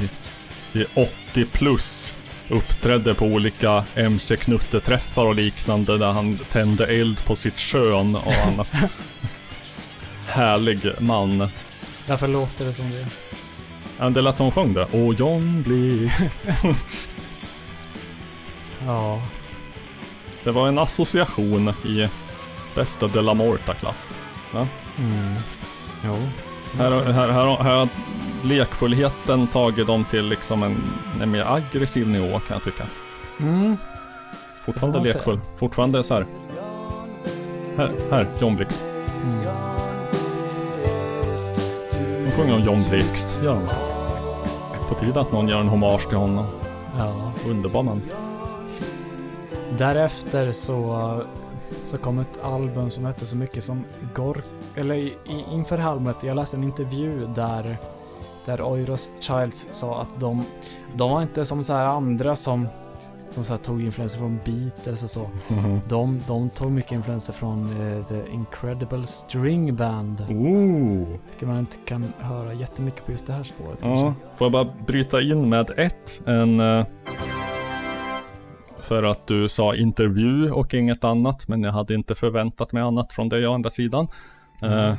i, i 80 plus uppträdde på olika MC Knutte-träffar och liknande där han tände eld på sitt kön och annat. Härlig man. Därför låter det som det. Ja, det lät som hon sjöng det. Åh John Blixt. Ja. Det var en association i bästa De La Morta-klass. Ja. Mm. Jo. Här, här, här, här har lekfullheten tagit dem till liksom en, en mer aggressiv nivå kan jag tycka. Mm. Fortfarande lekfull. Fortfarande så här. Här, här John Blixt. Mm. De sjunger om John Blixt. Ja. På tiden att någon gör en hommage till honom. Ja. Underbar man. Därefter så, så kom ett album som hette så mycket som Gork, eller i, inför albumet, jag läste en intervju där, där Oiros Childs sa att de, de var inte som så här andra som, de så tog influenser från Beatles och så. Mhm. De, de tog mycket influenser från eh, The Incredible String Band. Ooh. Vilket man inte kan höra jättemycket på just det här spåret Ja, kanske. får jag bara bryta in med ett, en... eh, För att du sa intervju och inget annat, men jag hade inte förväntat mig annat från dig å andra sidan. Mm. Eh,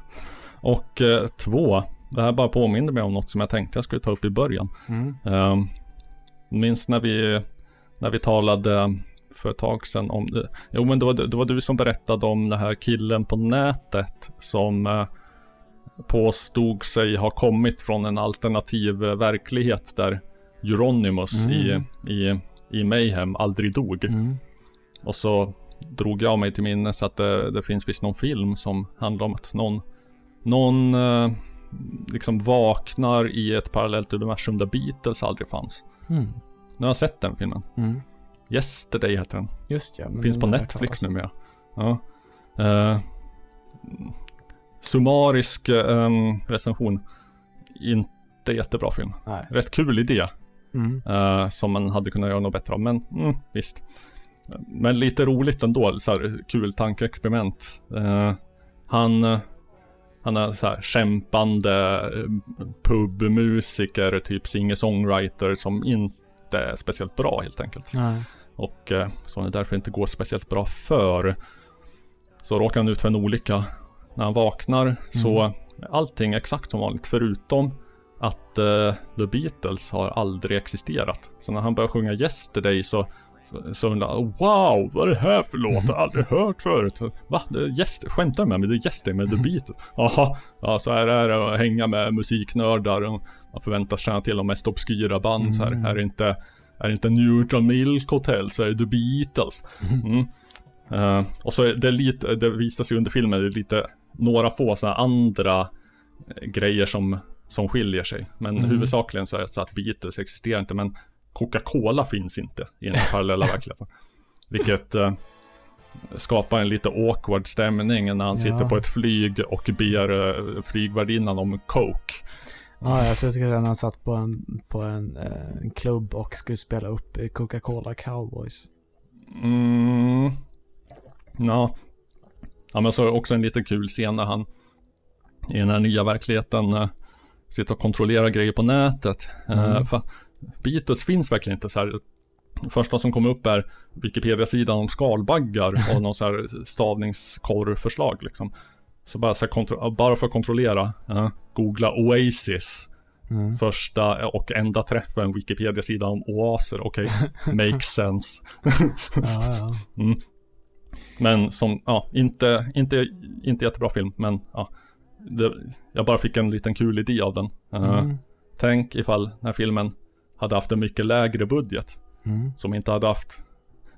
och eh, två, det här bara påminner mig om något som jag tänkte jag skulle ta upp i början. Mm. Eh, minns när vi, när vi talade för ett tag sedan om det. Jo men det var, det var du som berättade om den här killen på nätet som eh, påstod sig ha kommit från en alternativ eh, verklighet där Euronymous Mm. i, i, i Mayhem aldrig dog. Mm. Och så drog jag mig till minnes att det, det finns visst någon film som handlar om att någon, någon eh, liksom vaknar i ett parallellt universum där Beatles aldrig fanns. Mm. Nu har jag sett den filmen. Mm. Yesterday heter den. Just ja. men Finns på Netflix numera. Ja. Eh, summarisk eh, recension. Inte jättebra film. Nej. Rätt kul idé. Mm. eh, som man hade kunnat göra något bättre av. Men mm, visst. Men lite roligt ändå. Så här, kul tankeexperiment. Eh, han, han är så här kämpande eh, pubmusiker, typ singer-songwriter som inte är speciellt bra helt enkelt. Nej. Och eh, som det därför inte går speciellt bra för. Så råkar han ut för en olycka. När han vaknar så är allting exakt som vanligt förutom att eh, The Beatles har aldrig existerat. Så när han börjar sjunga Yesterday så så, så undrar wow, vad är det här för låt? Jag har aldrig hört förut. Va? Yes, skämtar med mig? Det är Yesterday med The Beatles? Jaha, ja så här är det att hänga med musiknördar. och Man förväntas känna till de mest obskyra band. Så här, Mm. är det inte, är det inte Neutral Milk Hotel så är det The Beatles. Mm. Eh, och så är det lite, det visas ju under filmen, det är lite några få sådana andra eh, grejer som, som skiljer sig. Men Mm. huvudsakligen så är det så att Beatles existerar inte, men Coca-Cola finns inte i den här parallella verkligheten. Vilket eh, skapar en lite awkward stämning när han Ja. sitter på ett flyg och ber eh, flygvärdinnan om Coke. Ja, jag tror jag skulle säga när han satt på en, på en, eh, en klubb och skulle spela upp eh, Coca-Cola Cowboys. Mm. Ja. Ja men så är också en lite kul scen när han i den här nya verkligheten eh, sitter och kontrollerar grejer på nätet. Eh, Mm. för Beatles finns verkligen inte så här. Första som kommer upp är Wikipedia-sidan om skalbaggar och någon så här stavningskorrförslag liksom. Så bara, så här, bara för att kontrollera, eh, googla Oasis. Mm. Första och enda träffen Wikipedia-sidan om oaser, okej, makes sense. Ja, ja. Mm. Men som, ja, inte, inte, inte jättebra film, men ja. Det, jag bara fick en liten kul idé av den. Eh, Mm. Tänk ifall den här filmen hade haft en mycket lägre budget. Mm. Som inte hade haft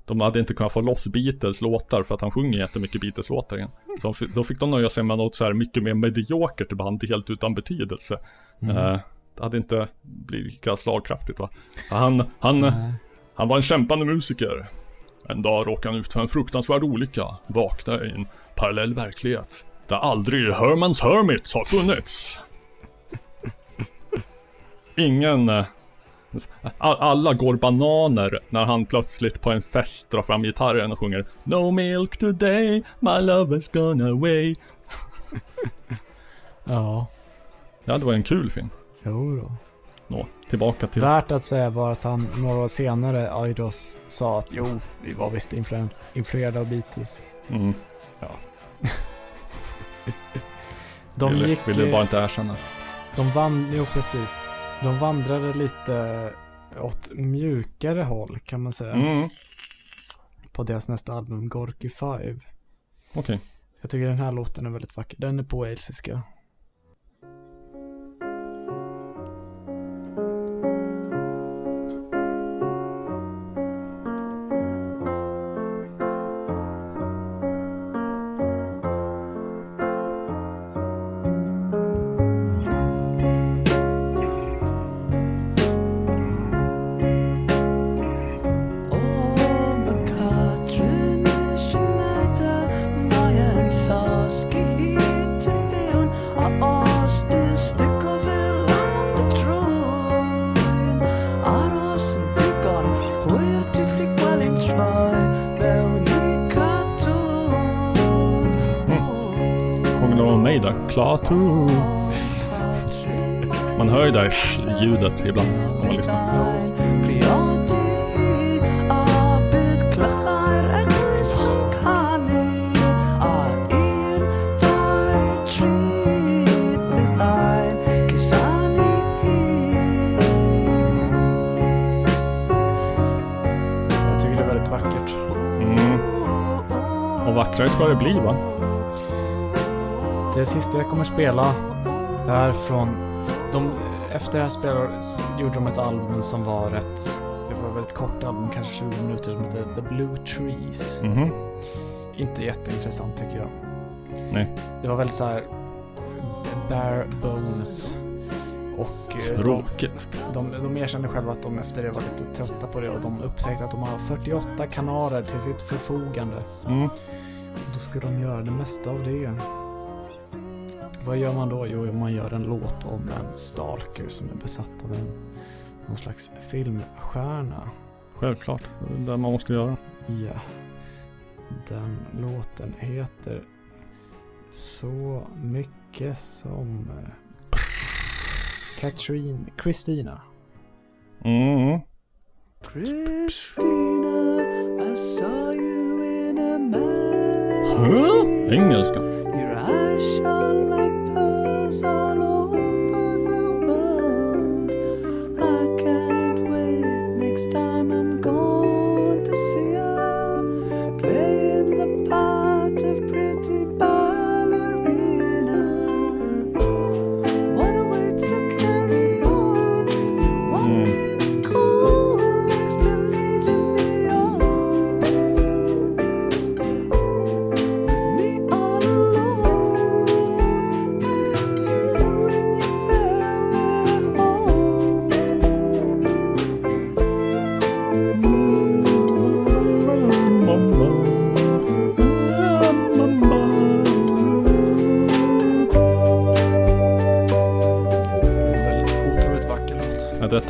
de hade inte kunnat få loss Beatles låtar för att han sjunger jättemycket Beatles låtar igen. Så de fick- då fick de nöja sig med något så här mycket mer mediokert band helt utan betydelse. Mm. Eh, det hade inte blivit lika slagkraftigt va. Han, han, han var en kämpande musiker. En dag råkade han ut för en fruktansvärd olycka. Vaknade i en parallell verklighet. Där aldrig Hermans Hermits har funnits. Ingen... eh, Alla går bananer när han plötsligt på en fest drar fram gitarren och sjunger No milk today, my love has gone away. Ja, Ja, det var en kul film. jo då. Nå, tillbaka till... Värt att säga var att han några år senare, Aidos, sa att jo, vi var visst influ- influerade av Beatles. Mm. De ville, gick... ville eh, bara inte erkänna. De vann, jo precis. De vandrade lite åt mjukare håll kan man säga. Mm. På deras nästa album, Gorky 5. Okej. Jag tycker den här låten är väldigt vacker. Den är på walesiska. Klaatu. Man hör ju det här ljudet ibland när man lyssnar. Jag tycker det är väldigt vackert. Mm. Och vackrare ska det bli va? Det sista jag kommer spela är från... De, efter det här spelet gjorde de ett album som var rätt... Det var ett väldigt kort album, kanske 20 minuter, som heter The Blue Trees. Mhm. Inte jätteintressant tycker jag. Nej. Det var väldigt så här bare bones. Och eh, de, Tråkigt. de, de erkände själva att de efter det var lite trötta på det och de upptäckte att de har 48 kanaler till sitt förfogande. Mm. Då ska de göra det mesta av det. Vad gör man då? Jo, man gör en låt om en stalker som är besatt av en någon slags filmstjärna. Självklart. Det är det man måste göra. Ja. Den låten heter så mycket som eh, Katrin, Christina. Mm. Christina, I saw you in a man. Huh? Engelska. Your eyes shone like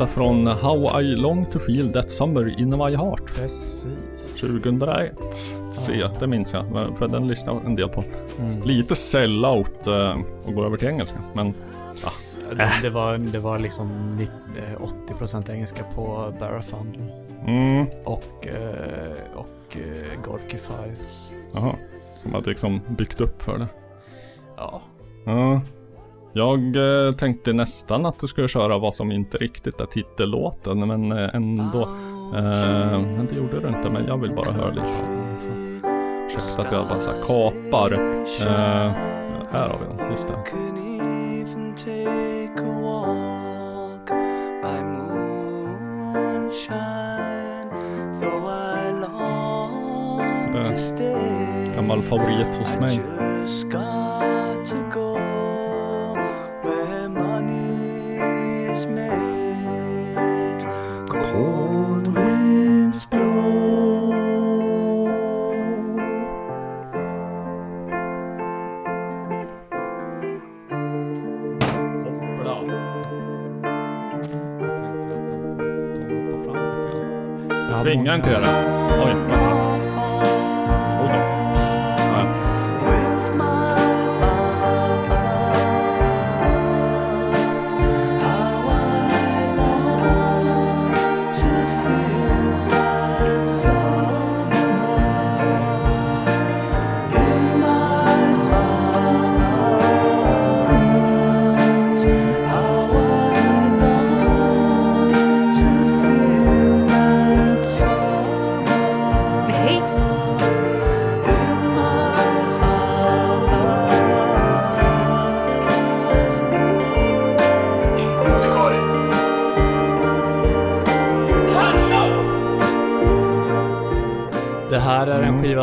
låt. Är detta från How I Long To Feel That Summer In My Heart? Precis. 2001. Se, det minns jag. För den lyssnade jag en del på. Mm. Lite sellout eh, och gå över till engelska. Men ja. Det, det, var, det var liksom nitt- eh, 80% engelska på Barrafund. Mm. Och, eh, och Gorky Five. Jaha. Som hade liksom byggt upp för det. Ja. Ja. Jag eh, tänkte nästan att du skulle köra vad som inte riktigt är titellåten, men eh, ändå. Eh, men det gjorde du inte, men jag vill bara höra lite av den. Så. Ursäkta att jag bara så här kapar. Eh, här har vi den, just det. stay. gammal favorit hos mig. Is made. Cold winds blow. Hoppla. Ja, Tvinga inte er. Oj, vänta. Oj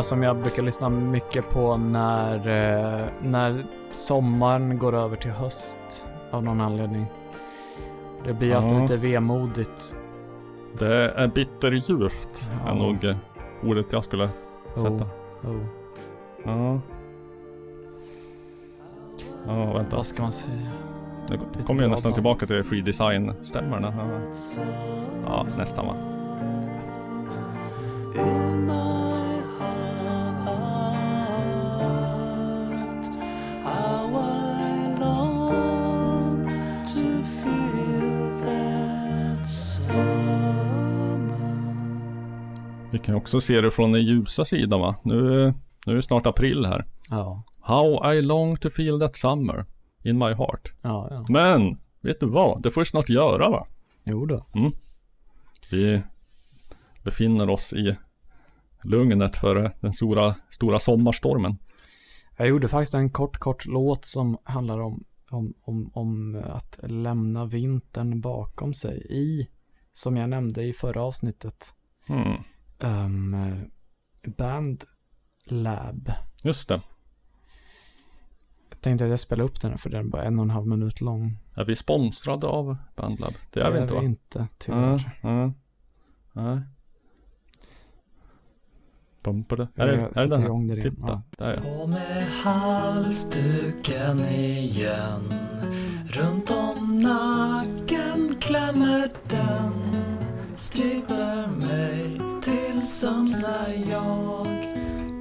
som jag brukar lyssna mycket på när, eh, när sommaren går över till höst av någon anledning. Det blir alltid Ja. lite vemodigt. Det är bitterljuvt. Ja. Är nog eh, ordet jag skulle sätta. Oh. Ja. Ja, vänta. Vad ska man säga? Nu kommer jag nästan tillbaka till free design-stämmorna. Ja, nästan va. Kan också se det från den ljusa sidan va. Nu, nu är det snart april här. Ja. How I long to feel that summer in my heart. Ja, ja. Men, vet du vad? Det får vi snart göra va? Jo då. Mm. Vi befinner oss i lugnet för den stora, stora sommarstormen. Jag gjorde faktiskt en kort, kort låt som handlar om, om, om, om att lämna vintern bakom sig i, som jag nämnde i förra avsnittet, Mm. Um, Band Lab. Just det. Jag tänkte att jag spelar upp den här för den är bara en och en halv minut lång. Är vi sponsrade av Bandlab? Det är Det vi är inte vi va? inte, tyvärr. Ja, ja. Nej. Pumpade. Är det, jag är det den igång det här? Titta, Ja. där ja. På med halsduken igen Runt om nacken klämmer den Stryper mig till sömns när jag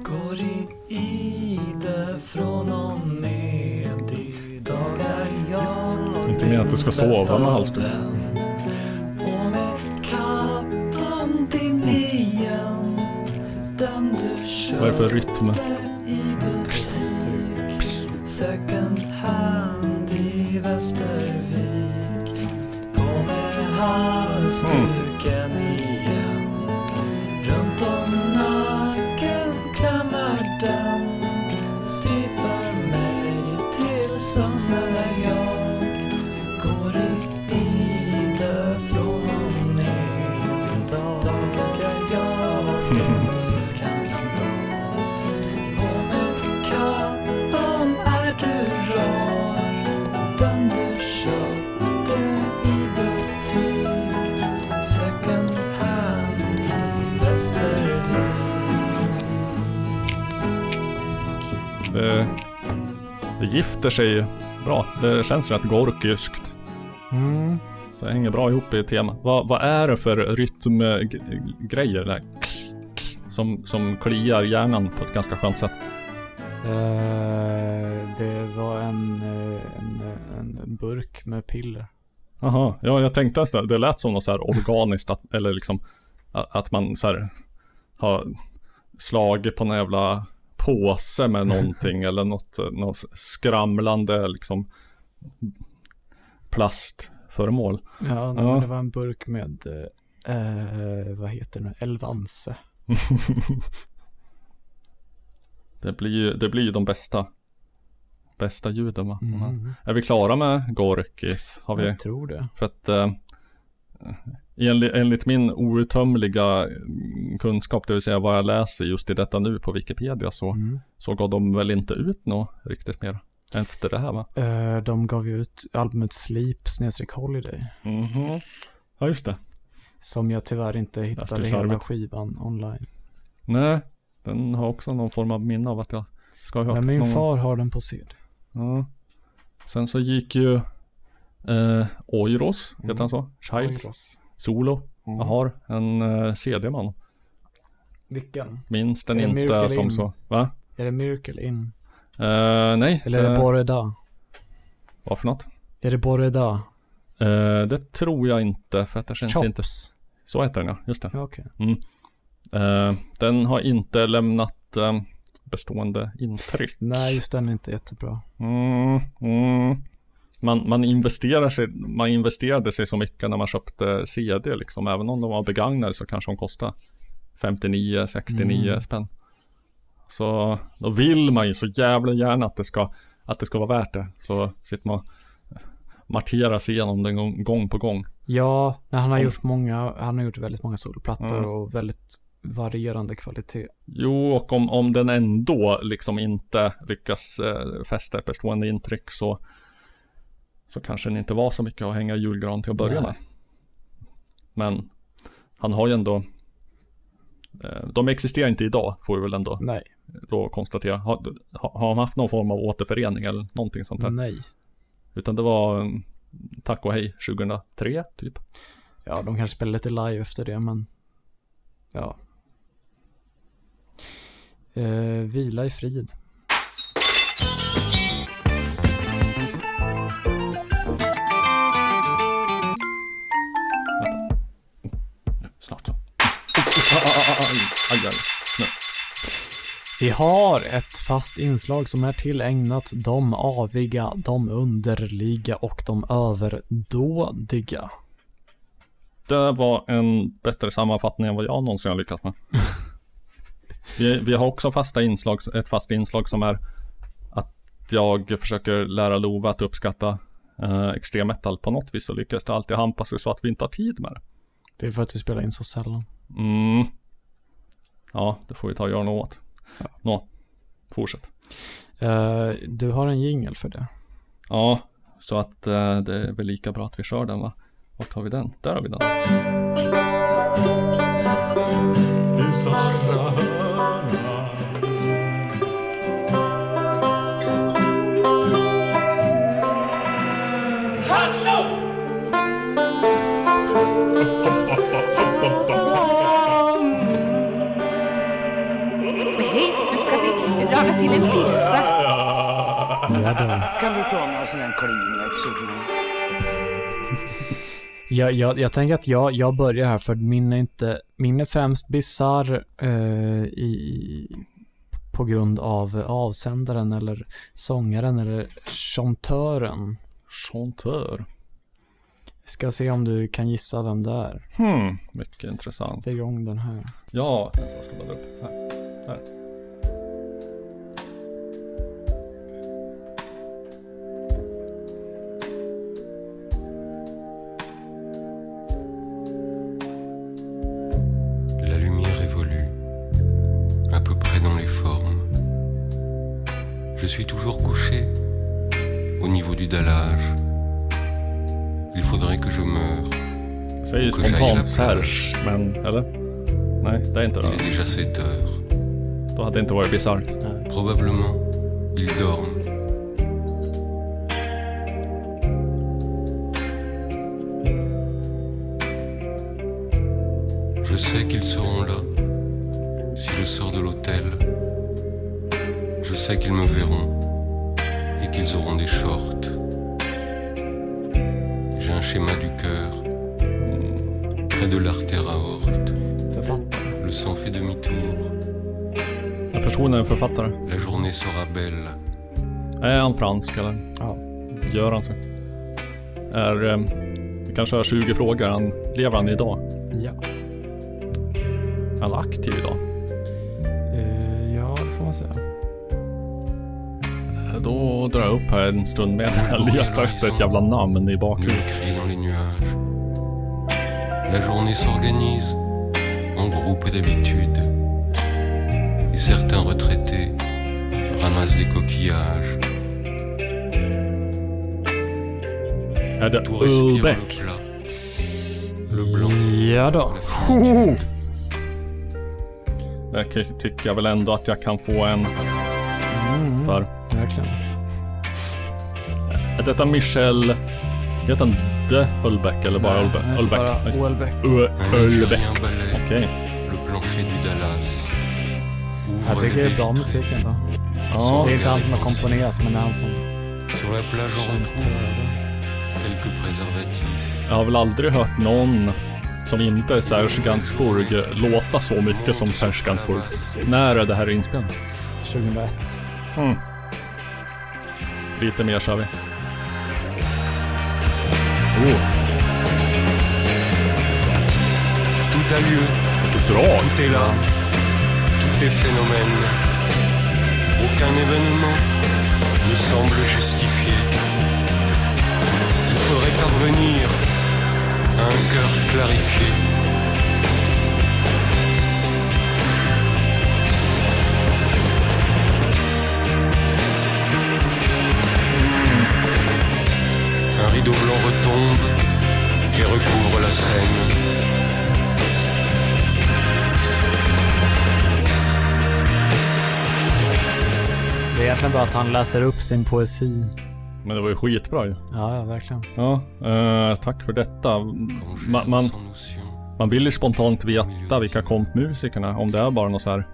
Går i ide från och med idag är jag Inte meningen att du ska sova med halsduk. På med kappan din igen Den du köpte Vad är det för rytm? i butik Second hand i Västervik På med halsduken igen gifter sig bra. Det känns rätt gorkiskt. Mm. Så det hänger bra ihop i tema. Vad, vad är det för rytmgrejer där? Som, som kliar hjärnan på ett ganska skönt sätt. Eh, det var en, eh, en, en burk med piller. Jaha, ja jag tänkte nästan, det lät som något så här organiskt att, eller liksom att, att man så här har slagit på en jävla påse med någonting eller något, något skramlande liksom plastföremål. Ja, nej, Ja. det var en burk med, eh, eh, vad heter det Elvanse. det blir ju, det blir ju de bästa bästa ljuden va? Mm. Är vi klara med Gorkis? Har vi? Jag tror det. För att eh, enligt, enligt min outtömliga mm, kunskap, det vill säga vad jag läser just i detta nu på Wikipedia så, Mm. så gav de väl inte ut något riktigt mer efter det här va? Eh, de gav ju ut albumet Sleep snedstreck Holiday. Mhm. Ja just det. Som jag tyvärr inte hittade hela slarvigt. skivan online. Nej, den har också någon form av minne av att jag ska ha hört Men min någon- far har den på CD. Ja. Sen så gick ju eh, Oiros, heter Mm. han så? Childs Oiros. Solo. Mm. Jag har en eh, CD-man. Vilken? Minns den inte Miracle som In? så. Va? Är det Miracle In? Eh, nej. Eller är det Boreda? Vad för något? Är det Boreda? Eh, det tror jag inte för att det känns Chops. inte. Så heter den ja, just det. Ja, okej. Mm. Eh, den har inte lämnat eh, bestående intryck. Nej, just den är inte jättebra. Mm, mm. Man, man, investerar sig, man investerade sig så mycket när man köpte CD liksom. Även om de var begagnade så kanske de kostade 59, 69 Mm. spänn. Så då vill man ju så jävla gärna att det ska, att det ska vara värt det. Så sitter man och marterar sig igenom den gång, gång på gång. Ja, nej, han har Om- gjort många, han har gjort väldigt många soloplattor Mm. och väldigt varierande kvalitet. Jo, och om, om den ändå liksom inte lyckas eh, fästa ett bestående intryck så så kanske den inte var så mycket att hänga julgran till att börja Nej. med. Men han har ju ändå eh, de existerar inte idag, får vi väl ändå Nej. då konstatera. Har, har han haft någon form av återförening eller någonting sånt där? Nej. Utan det var mm, tack och hej 2003 typ. Ja, de kanske spelar lite live efter det, men ja. Eh, vila i frid. Så. där nu. Vi har ett fast inslag som är tillägnat de aviga, de underliga och de överdådiga. Det var en bättre sammanfattning än vad jag någonsin har lyckats med. vi, vi har också fasta inslag, ett fast inslag som är att jag försöker lära Lova att uppskatta eh, extrem metal på något vis så lyckas det alltid hampa sig så att vi inte har tid med det. Det är för att vi spelar in så sällan. Mm. Ja, det får vi ta och göra något åt. Nå, fortsätt. Eh, du har en jingel för det. Ja, så att eh, det är väl lika bra att vi kör den va? Vart har vi den? Där har vi den. Till en pizza. Kan du ta några sådana här Kleenex åt mig? Jag, jag, jag tänker att jag, jag börjar här för min är inte, min är främst bizarr eh, i, på grund av avsändaren eller sångaren eller chantören. Chantör. Vi ska se om du kan gissa vem det är. Hmm, mycket intressant. Sätt igång den här. Ja, jag ska ladda upp. Här. Här. Niveau du dallage. Il faudrait que je meure. J'aille à la spontant Serge, men eller? Nej, det är inte Il est déjà 7 heures. Då hade det inte varit bisarrt. Probablement, ils dorment. Je sais qu'ils seront là si je sors de l'hôtel. Je sais qu'ils me verront qu'ils auront des shorts. J'ai un schéma du cœur près de l'artère aorte. Le sang fait demi-tour. Är personen en författare? La journée sera belle. Är han fransk eller? Ja. Gör han så? Är, eh, vi kan köra 20 frågor. Han, lever han idag? Ja. Är han aktiv idag? Upp här en stund medan jag letar efter ett jävla namn i bakgrunden. Crie dans les nuages. La journée s'organise en groupe d'habitude. Et certains retraités ramassent des coquillages. Är det Ulbeck? Ja då. Där ty- tycker jag väl ändå att jag kan få en Mm, för. Är detta Michel... Heter han De Ulbeck eller bara heter Ulbeck. bara ballet. Okej. Jag tycker det är bra musik ändå. Ja. Det är inte han som har komponerat, men det är han som... Jag har väl aldrig hört någon som inte är Serge Gainsbourg låta så mycket som Serge Gainsbourg. När är det här inspelat? 2001. Mm. Lite mer kör vi. Tout a lieu. vilket drag! Tout est là. Tout est phénomène. Aucun événement ne semble justifié. Il faudrait parvenir à un cœur clarifié. Un rideau blanc retombe et recouvre la scène. Det är egentligen bara att han läser upp sin poesi. Men det var ju skitbra ju. Ja, ja, verkligen. Ja, eh, tack för detta. Ma- man, man vill ju spontant veta vilka kompmusikerna Om det är bara några så här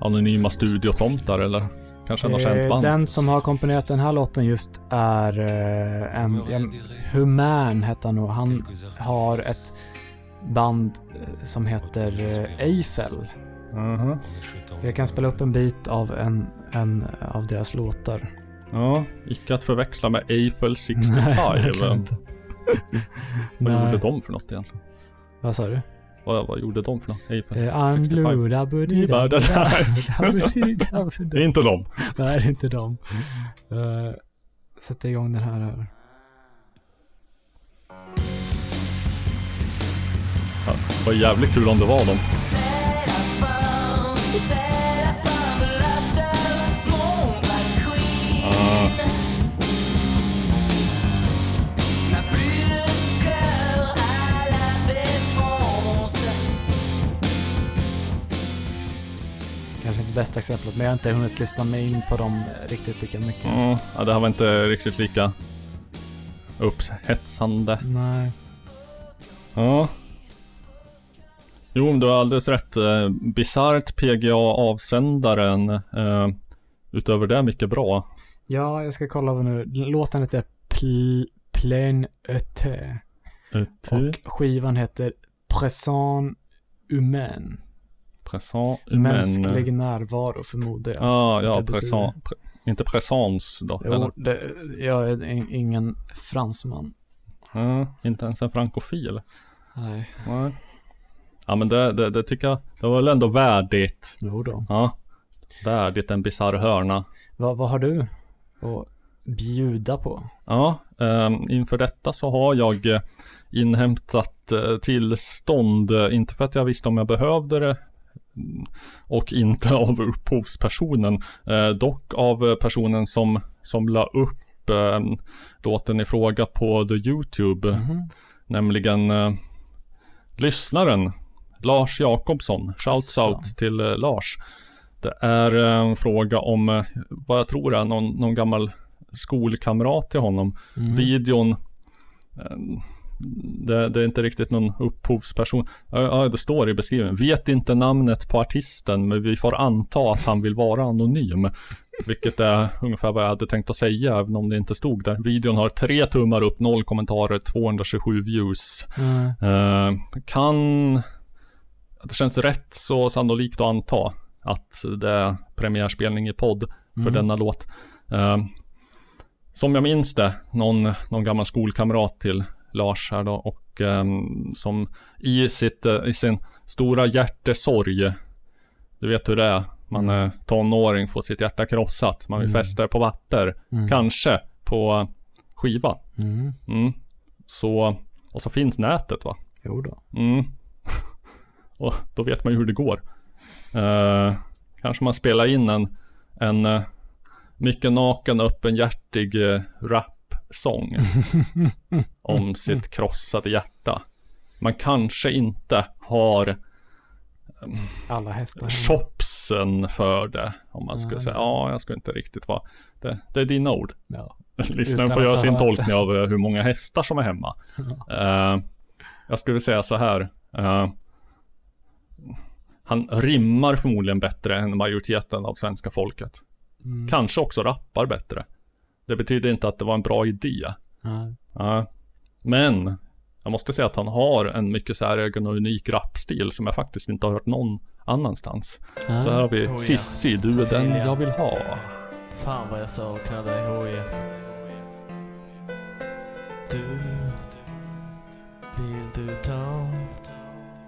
anonyma studiotomtar eller kanske något känt Eh, band. Den som har komponerat den här låten just är eh, en, en Human hette han nog. Han har ett band eh, som heter Eiffel. Mhm. Jag kan spela upp en bit av en, en av deras låtar. Ja, icke att förväxla med Eiffel 65. Nej, vad gjorde de för något egentligen? Vad sa du? Vad, vad gjorde de för något? Eiffel Eh, I'm 65? blue, da buddy, da, Ja, det är inte de. Nej, det är inte dem. Uh, sätta igång den här. här. Ja, det var jävligt kul om det var dem. Kanske inte bästa exemplet, men jag har inte hunnit lyssna mig in på dem riktigt lika mycket. Mm, ja, det här var inte riktigt lika upphetsande. Nej. Ja. Jo, men du har alldeles rätt. Eh, Bisarrt PGA-avsändaren. Eh, utöver det mycket bra. Ja, jag ska kolla vad nu. Låten heter Pl- Plein Été. Été. Och skivan heter Présent Humain. Présent Mänsklig närvaro förmodar jag. Ja, att ja, betyder. Pre, inte présence då? Jo, eller? det, jag är in- ingen fransman. Ja, inte ens en frankofil. Nej. Nej. Ja, men det, det, det tycker jag, det var väl ändå värdigt. Jo då. Ja. Värdigt en bisarr hörna. Vad, vad har du att bjuda på? Ja, ehm, inför detta så har jag eh, inhämtat eh, tillstånd, eh, inte för att jag visste om jag behövde det mm, och inte av upphovspersonen, eh, dock av personen som, som la upp eh, låten i fråga på the YouTube, Mhm. nämligen eh, lyssnaren Lars Jakobsson. Shouts out till eh, Lars. Det är eh, en fråga om eh, vad jag tror är någon, någon gammal skolkamrat till honom. Mhm. Videon det, det är inte riktigt någon upphovsperson. Ja, det står i beskrivningen. Vet inte namnet på artisten, men vi får anta att han vill vara anonym. Vilket är ungefär vad jag hade tänkt att säga, även om det inte stod där. Videon har tre tummar upp, noll kommentarer, 227 views. Mm. Eh, kan... Det känns rätt så sannolikt att anta att det är premiärspelning i podd för Mm. denna låt. Eh, som jag minns det, någon, någon gammal skolkamrat till Lars här då och ehm, som i, sitt, eh, i sin stora hjärtesorg, du vet hur det är, man är tonåring, får sitt hjärta krossat, man vill Mm. fästa det på papper, Mm. kanske på skiva. Mm. Mm. Så, och så finns nätet va? Jo då. Mm. och då vet man ju hur det går. Eh, kanske man spelar in en, en uh, mycket naken, öppenhjärtig uh, rapsång om sitt krossade hjärta. Man kanske inte har Alla hästar. hemma. chopsen för det. Om man skulle säga, ja, jag ska inte riktigt vara. Det, det är dina ord. Ja. Lyssnaren får göra sin tolkning av eh, hur många hästar som är hemma. Eh, jag skulle säga så här. eh, han rimmar förmodligen bättre än majoriteten av svenska folket. Mm. Kanske också rappar bättre. Det betyder inte att det var en bra idé. Nej. Ja. men jag måste säga att han har en mycket säregen och unik rapstil som jag faktiskt inte har hört någon annanstans. Ja. Så här har vi Oh, ja. Du är den jag vill ha. Fan vad jag saknar dig HJ. Du, vill du ta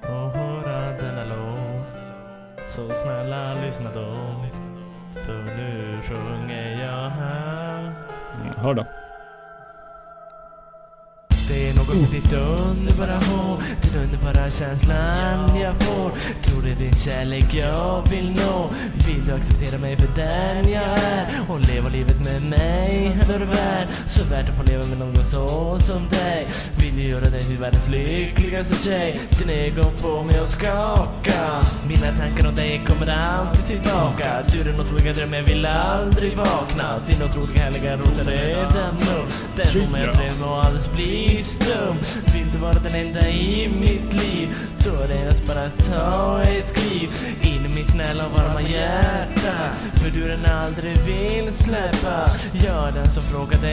och höra denna låt? Så snälla lyssna då. För nu sjunger jag här. Mm, Hör det. Det är något med ditt underbara hår. Den underbara känslan jag får. Tror det är din kärlek jag vill nå. Vill du acceptera mig för den jag är? Och leva livet med mig är du värd Så värt att få leva med någon så som dig. Vill du göra dig till världens lyckligaste tjej? Din ögon får mig att skaka. Mina tankar om dig kommer alltid tillbaka. Du är den otroliga dröm jag vill aldrig vakna. Din otroliga härliga rosa röda mun Den får mig att drömma och alldeles bli dum Vill du vara den enda i mitt liv Då är det endast bara att ta ett kliv. In i mitt snälla och varma hjärta För du den aldrig vill släppa. Jag är den som frågade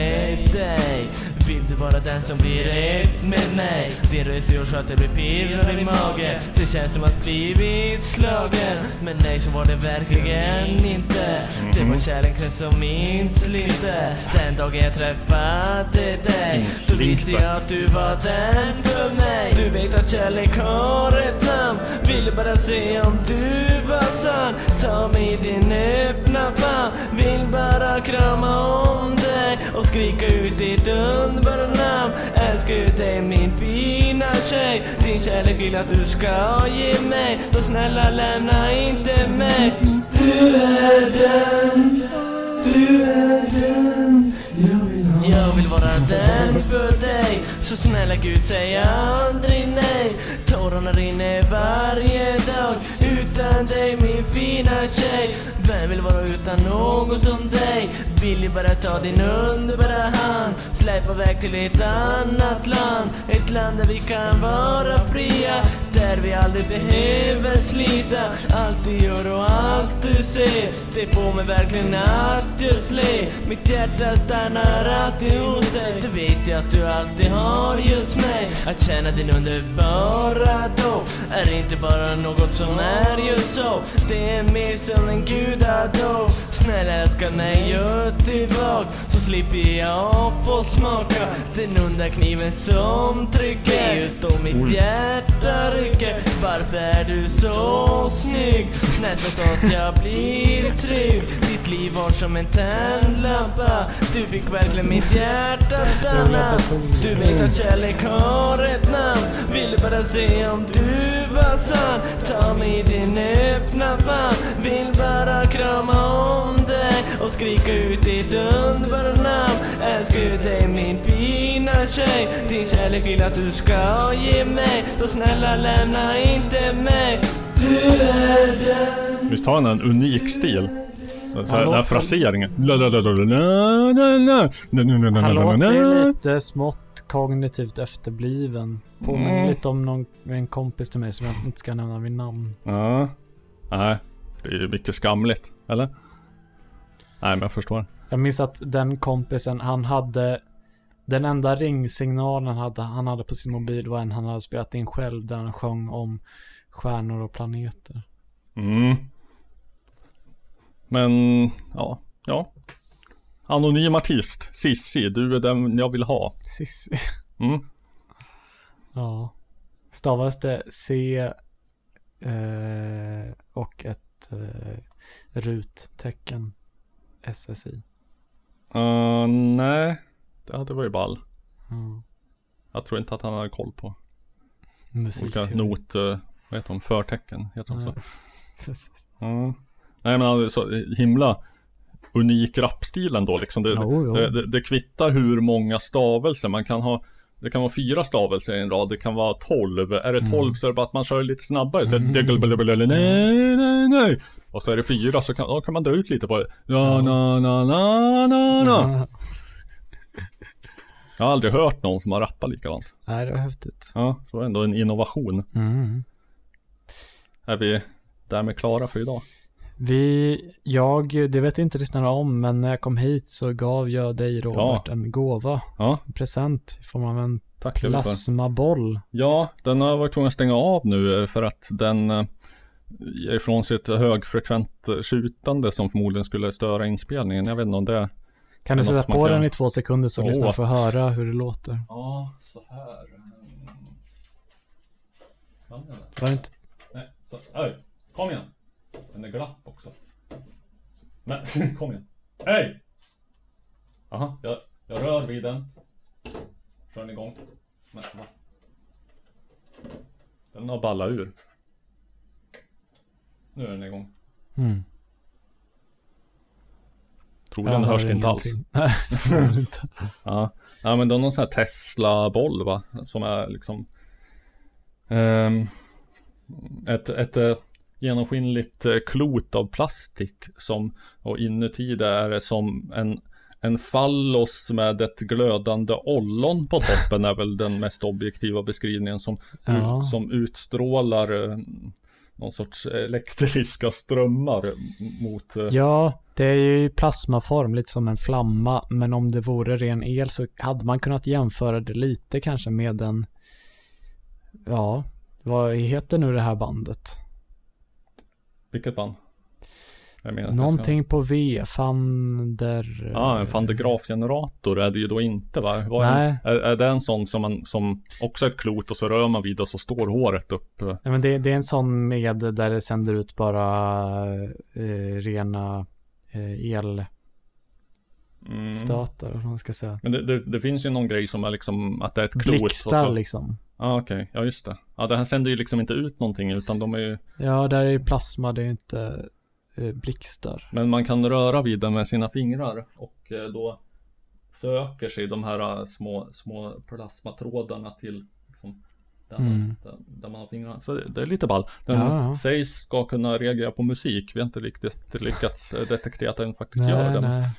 dig Vill du vara den som blir ett med mig? Din röst gör så att det blir pirrar i magen. Det känns som att blivit slagen Men nej så var det verkligen inte. Det var kärleken som minns lite Den dagen jag träffade dig Så visste jag att du var den för mig. Du vet att kärlek har ett namn. Ville bara se om du var sann. Ta mig i din öppna famn. Vill bara krama om dig Och skrika ut ditt underbara namn. Älskar ju dig min fina tjej. Din kärlek vill att du ska ge mig. Då snälla lämna inte mig. Du är den. Du är den jag vill vara den för dig. Så snälla Gud säg aldrig nej. Tårarna rinner varje dag Utan dig min fina tjej. Vem vill vara utan någon som dig? Vill ju bara ta din underbara hand. Släpa iväg till ett annat land. Ett land där vi kan vara fria. Där vi aldrig behöver slita. Allt du gör och allt du ser Det får mig verkligen att just le Mitt hjärta stannar alltid hos dig. Du vet ju att du alltid har just mig. Att känna din underbara då Är inte bara något som är just så. Det är mer som en gud gudadå Snälla älska mig, gör tillbaka Så slipper jag få smaka Den onda kniven som trycker. Just då mitt hjärta rycker. Varför är du så snygg? Nästan så att jag blir trygg mitt liv var som en tändlampa. Du fick verkligen mitt hjärta att stanna. Du vet att kärlek har ett namn. Ville bara se om du var sann. Ta mig i din öppna famn. Vill bara krama om dig och skrika ut ditt underbara namn. Älskar dig min fina tjej. Din kärlek vill att du ska ge mig. Så snälla lämna inte mig. Du är den. Visst har han en unik stil? Den här fraseringen. Han låter lite smått kognitivt efterbliven. Påminner mm. lite om en kompis till mig som jag inte ska nämna vid namn. Ja. Nej. Det är ju mycket skamligt. Eller? Nej, men jag förstår. Jag minns att den kompisen, han hade den enda ringsignalen hade, han hade på sin mobil var en han hade spelat in själv där han sjöng om stjärnor och planeter. Mm. Men, ja. Ja. Anonym artist. Sissi, du är den jag vill ha. Sissi. Mm. Ja. Stavas det C eh, och ett eh, ruttecken SSI? Uh, nej. Det hade varit ball. Mm. Jag tror inte att han hade koll på. Musikteori. Olika not, uh, vad heter de? Förtecken, heter de så? Precis. Ja. Nej men så himla unik rapstil ändå liksom. Det, Jo, jo. Det, det, det kvittar hur många stavelser man kan ha. Det kan vara fyra stavelser i en rad, det kan vara tolv. Är det tolv Mm. så är det bara att man kör lite snabbare. Så Mm. mm. nej, nej, nej. Och så är det fyra så kan, då kan man dra ut lite på det. Na, na, na, na, na, na. Jag har aldrig hört någon som har rappat likadant. Nej, det var häftigt. Ja, så ändå en innovation. Mm. Är vi därmed klara för idag? Vi, jag, det vet inte lyssnarna om, men när jag kom hit så gav jag dig Robert Ja. en gåva. Ja. En present i form av en Tack plasmaboll. Ja, den har jag varit tvungen att stänga av nu eh, för att den eh, ger ifrån sig ett högfrekvent eh, skjutande som förmodligen skulle störa inspelningen. Jag vet inte om det Kan du sätta på kan- den i två sekunder så lyssnarna får höra hur det låter? Ja, så här. Var det inte? Nej, så, oj, kom igen. Den är glapp också. Men, kom igen. Hej! Jaha, jag, jag rör vid den. Kör den igång. Men, va? Den har ballat ur. Nu är den igång. Mm. Troligen Jag hörs hör det inte alls. Nej, ja. ja, men det är någon sån här Tesla-boll va? Som är liksom ehm, ett, ett genomskinligt eh, klot av plastik som och inuti det är det som en, en fallos med ett glödande ollon på toppen är väl den mest objektiva beskrivningen som, Ja. som utstrålar eh, någon sorts elektriska strömmar mot... eh, Ja, det är ju plasmaform, lite som en flamma. Men om det vore ren el så hade man kunnat jämföra det lite kanske med en... Ja, vad heter nu det här bandet? Vilket band? Någonting på V, Fander... Ja, en van är det ju då inte va? Vad är, Nej. är, är det en sån som, man, som också är ett klot och så rör man vid och så står håret upp? eh? Nej, men det, det är en sån med där det sänder ut bara eh, rena eh, elstötar, Mm. vad man ska säga. Men det, det, det finns ju någon grej som är liksom att det är ett klot. Blixtar liksom. Ja okej, ja just det. Ja det här sänder ju liksom inte ut någonting utan de är ju Ja, där är ju plasma, det är inte eh, blixtar. Men man kan röra vid den med sina fingrar och eh, då söker sig de här eh, små, små plasmatrådarna till liksom, där, Mm. där, där man har fingrarna. Så det, det är lite ball. Den Ja, ja. sägs ska kunna reagera på musik. Vi har inte riktigt lyckats eh, detektera att den faktiskt Nej, gör det.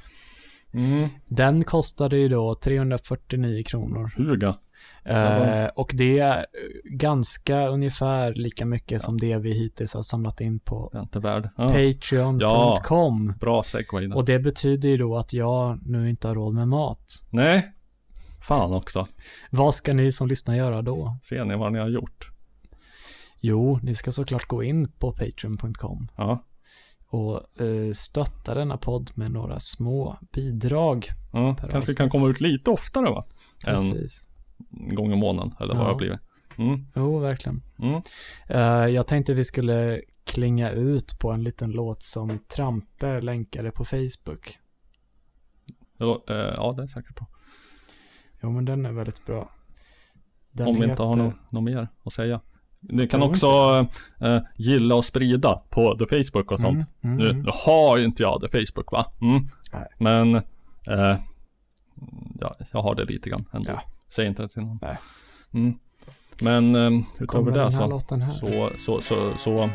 Mm. Den kostade ju då 349 kronor. Huga. Eh, och det är ganska ungefär lika mycket som det vi hittills har samlat in på. Ja. Patreon.com. Bra segway. Och det betyder ju då att jag nu inte har råd med mat. Nej. Fan också. Vad ska ni som lyssnar göra då? Ser ni vad ni har gjort? Jo, ni ska såklart gå in på patreon.com Ja. Och eh, stötta denna podd med några små bidrag. ja kanske avsnitt. kan komma ut lite oftare va? Precis. En gång i månaden eller vad Ja. det har blivit. Mm. Jo, verkligen. Mm. Eh, jag tänkte vi skulle klinga ut på en liten låt som Trampe länkade på Facebook. Ja, eh, ja, det är jag säker på. Jo, men den är väldigt bra. Den Om vi inte har heter- något, något mer att säga. Ni kan också eh, gilla och sprida på The Facebook och sånt. Mm, mm, nu, har ju inte jag The Facebook va? Mm. Nej. Men eh, ja, jag har det lite grann ändå. Ja. Säg inte det till någon. Nej. Mm. Men eh, utöver det så, så, så, så, så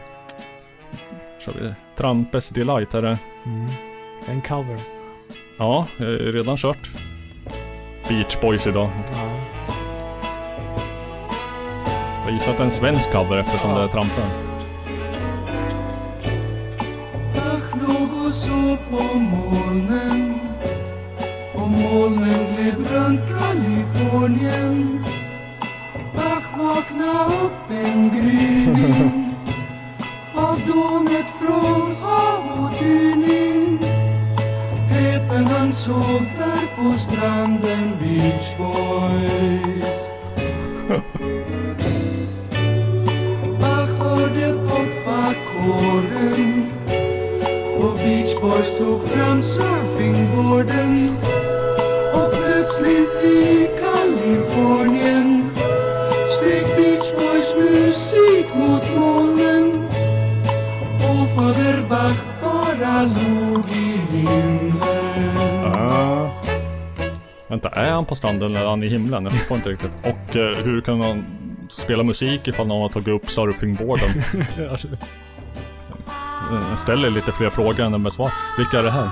kör vi Trampes Delight är det. Mm. En cover. Ja, jag har redan kört Beach Boys idag. Ja. Jag gissar att det är en svensk cover eftersom Ja. det är Trampen. Ach, låg och så på molnen. Och molnen gled runt Kalifornien. Ach, vakna upp en gryning. Av dånet från hav och dyning Peter han såg där på stranden Beach Boys Boys tog fram surfingboarden och plötsligt i Kalifornien steg Beach Boys musik mot molnen och Fader Bach bara låg i himlen Ah. Vänta, är han på stranden eller är han i himlen? Jag förstår inte riktigt. Och eh, hur kan man spela musik ifall någon har tagit upp surfingboarden? Jag ställer lite fler frågor än den besvarar. Vilka är det här?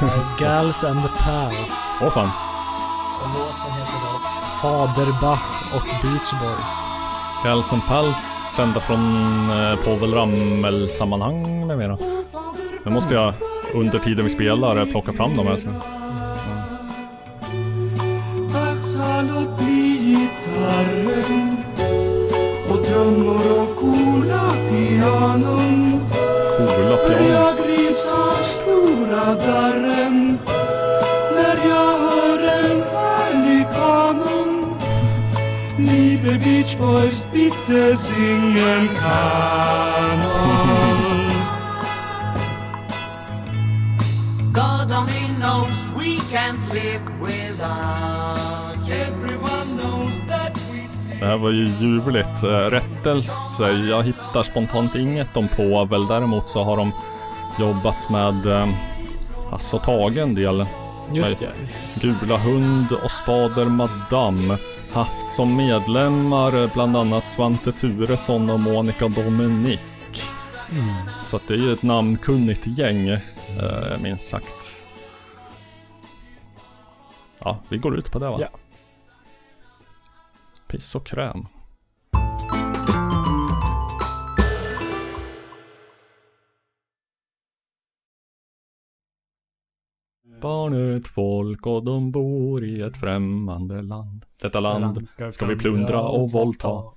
Gals and the Pals. Åh fan. Och låten heter då Fader Bach och Beach Boys. Gals and Pals sända från eh, Povel Ramel-sammanhang med mera. Nu måste jag under tiden vi spelar eh, plocka fram dem här. Bli gitarren och trummor och coola pianon Coola För piano. jag grips av stora darren. När jag hör en härlig kanon. Liebe Beach Boys, bitte singen kanon. God only knows we can't live without Det här var ju ljuvligt. Eh, Rättelse, jag hittar spontant inget om Povel. Däremot så har de jobbat med, eh, alltså tagit en del. Just det. Gula Hund och Spader Madame. Haft som medlemmar eh, bland annat Svante Turesson och Monica Dominic. Mm. Så det är ju ett namnkunnigt gäng, eh, minst sagt. Ja, vi går ut på det va? Ja. Piss och kräm. Barn är ett folk och de bor i ett främmande land. Detta land ska vi plundra och våldta.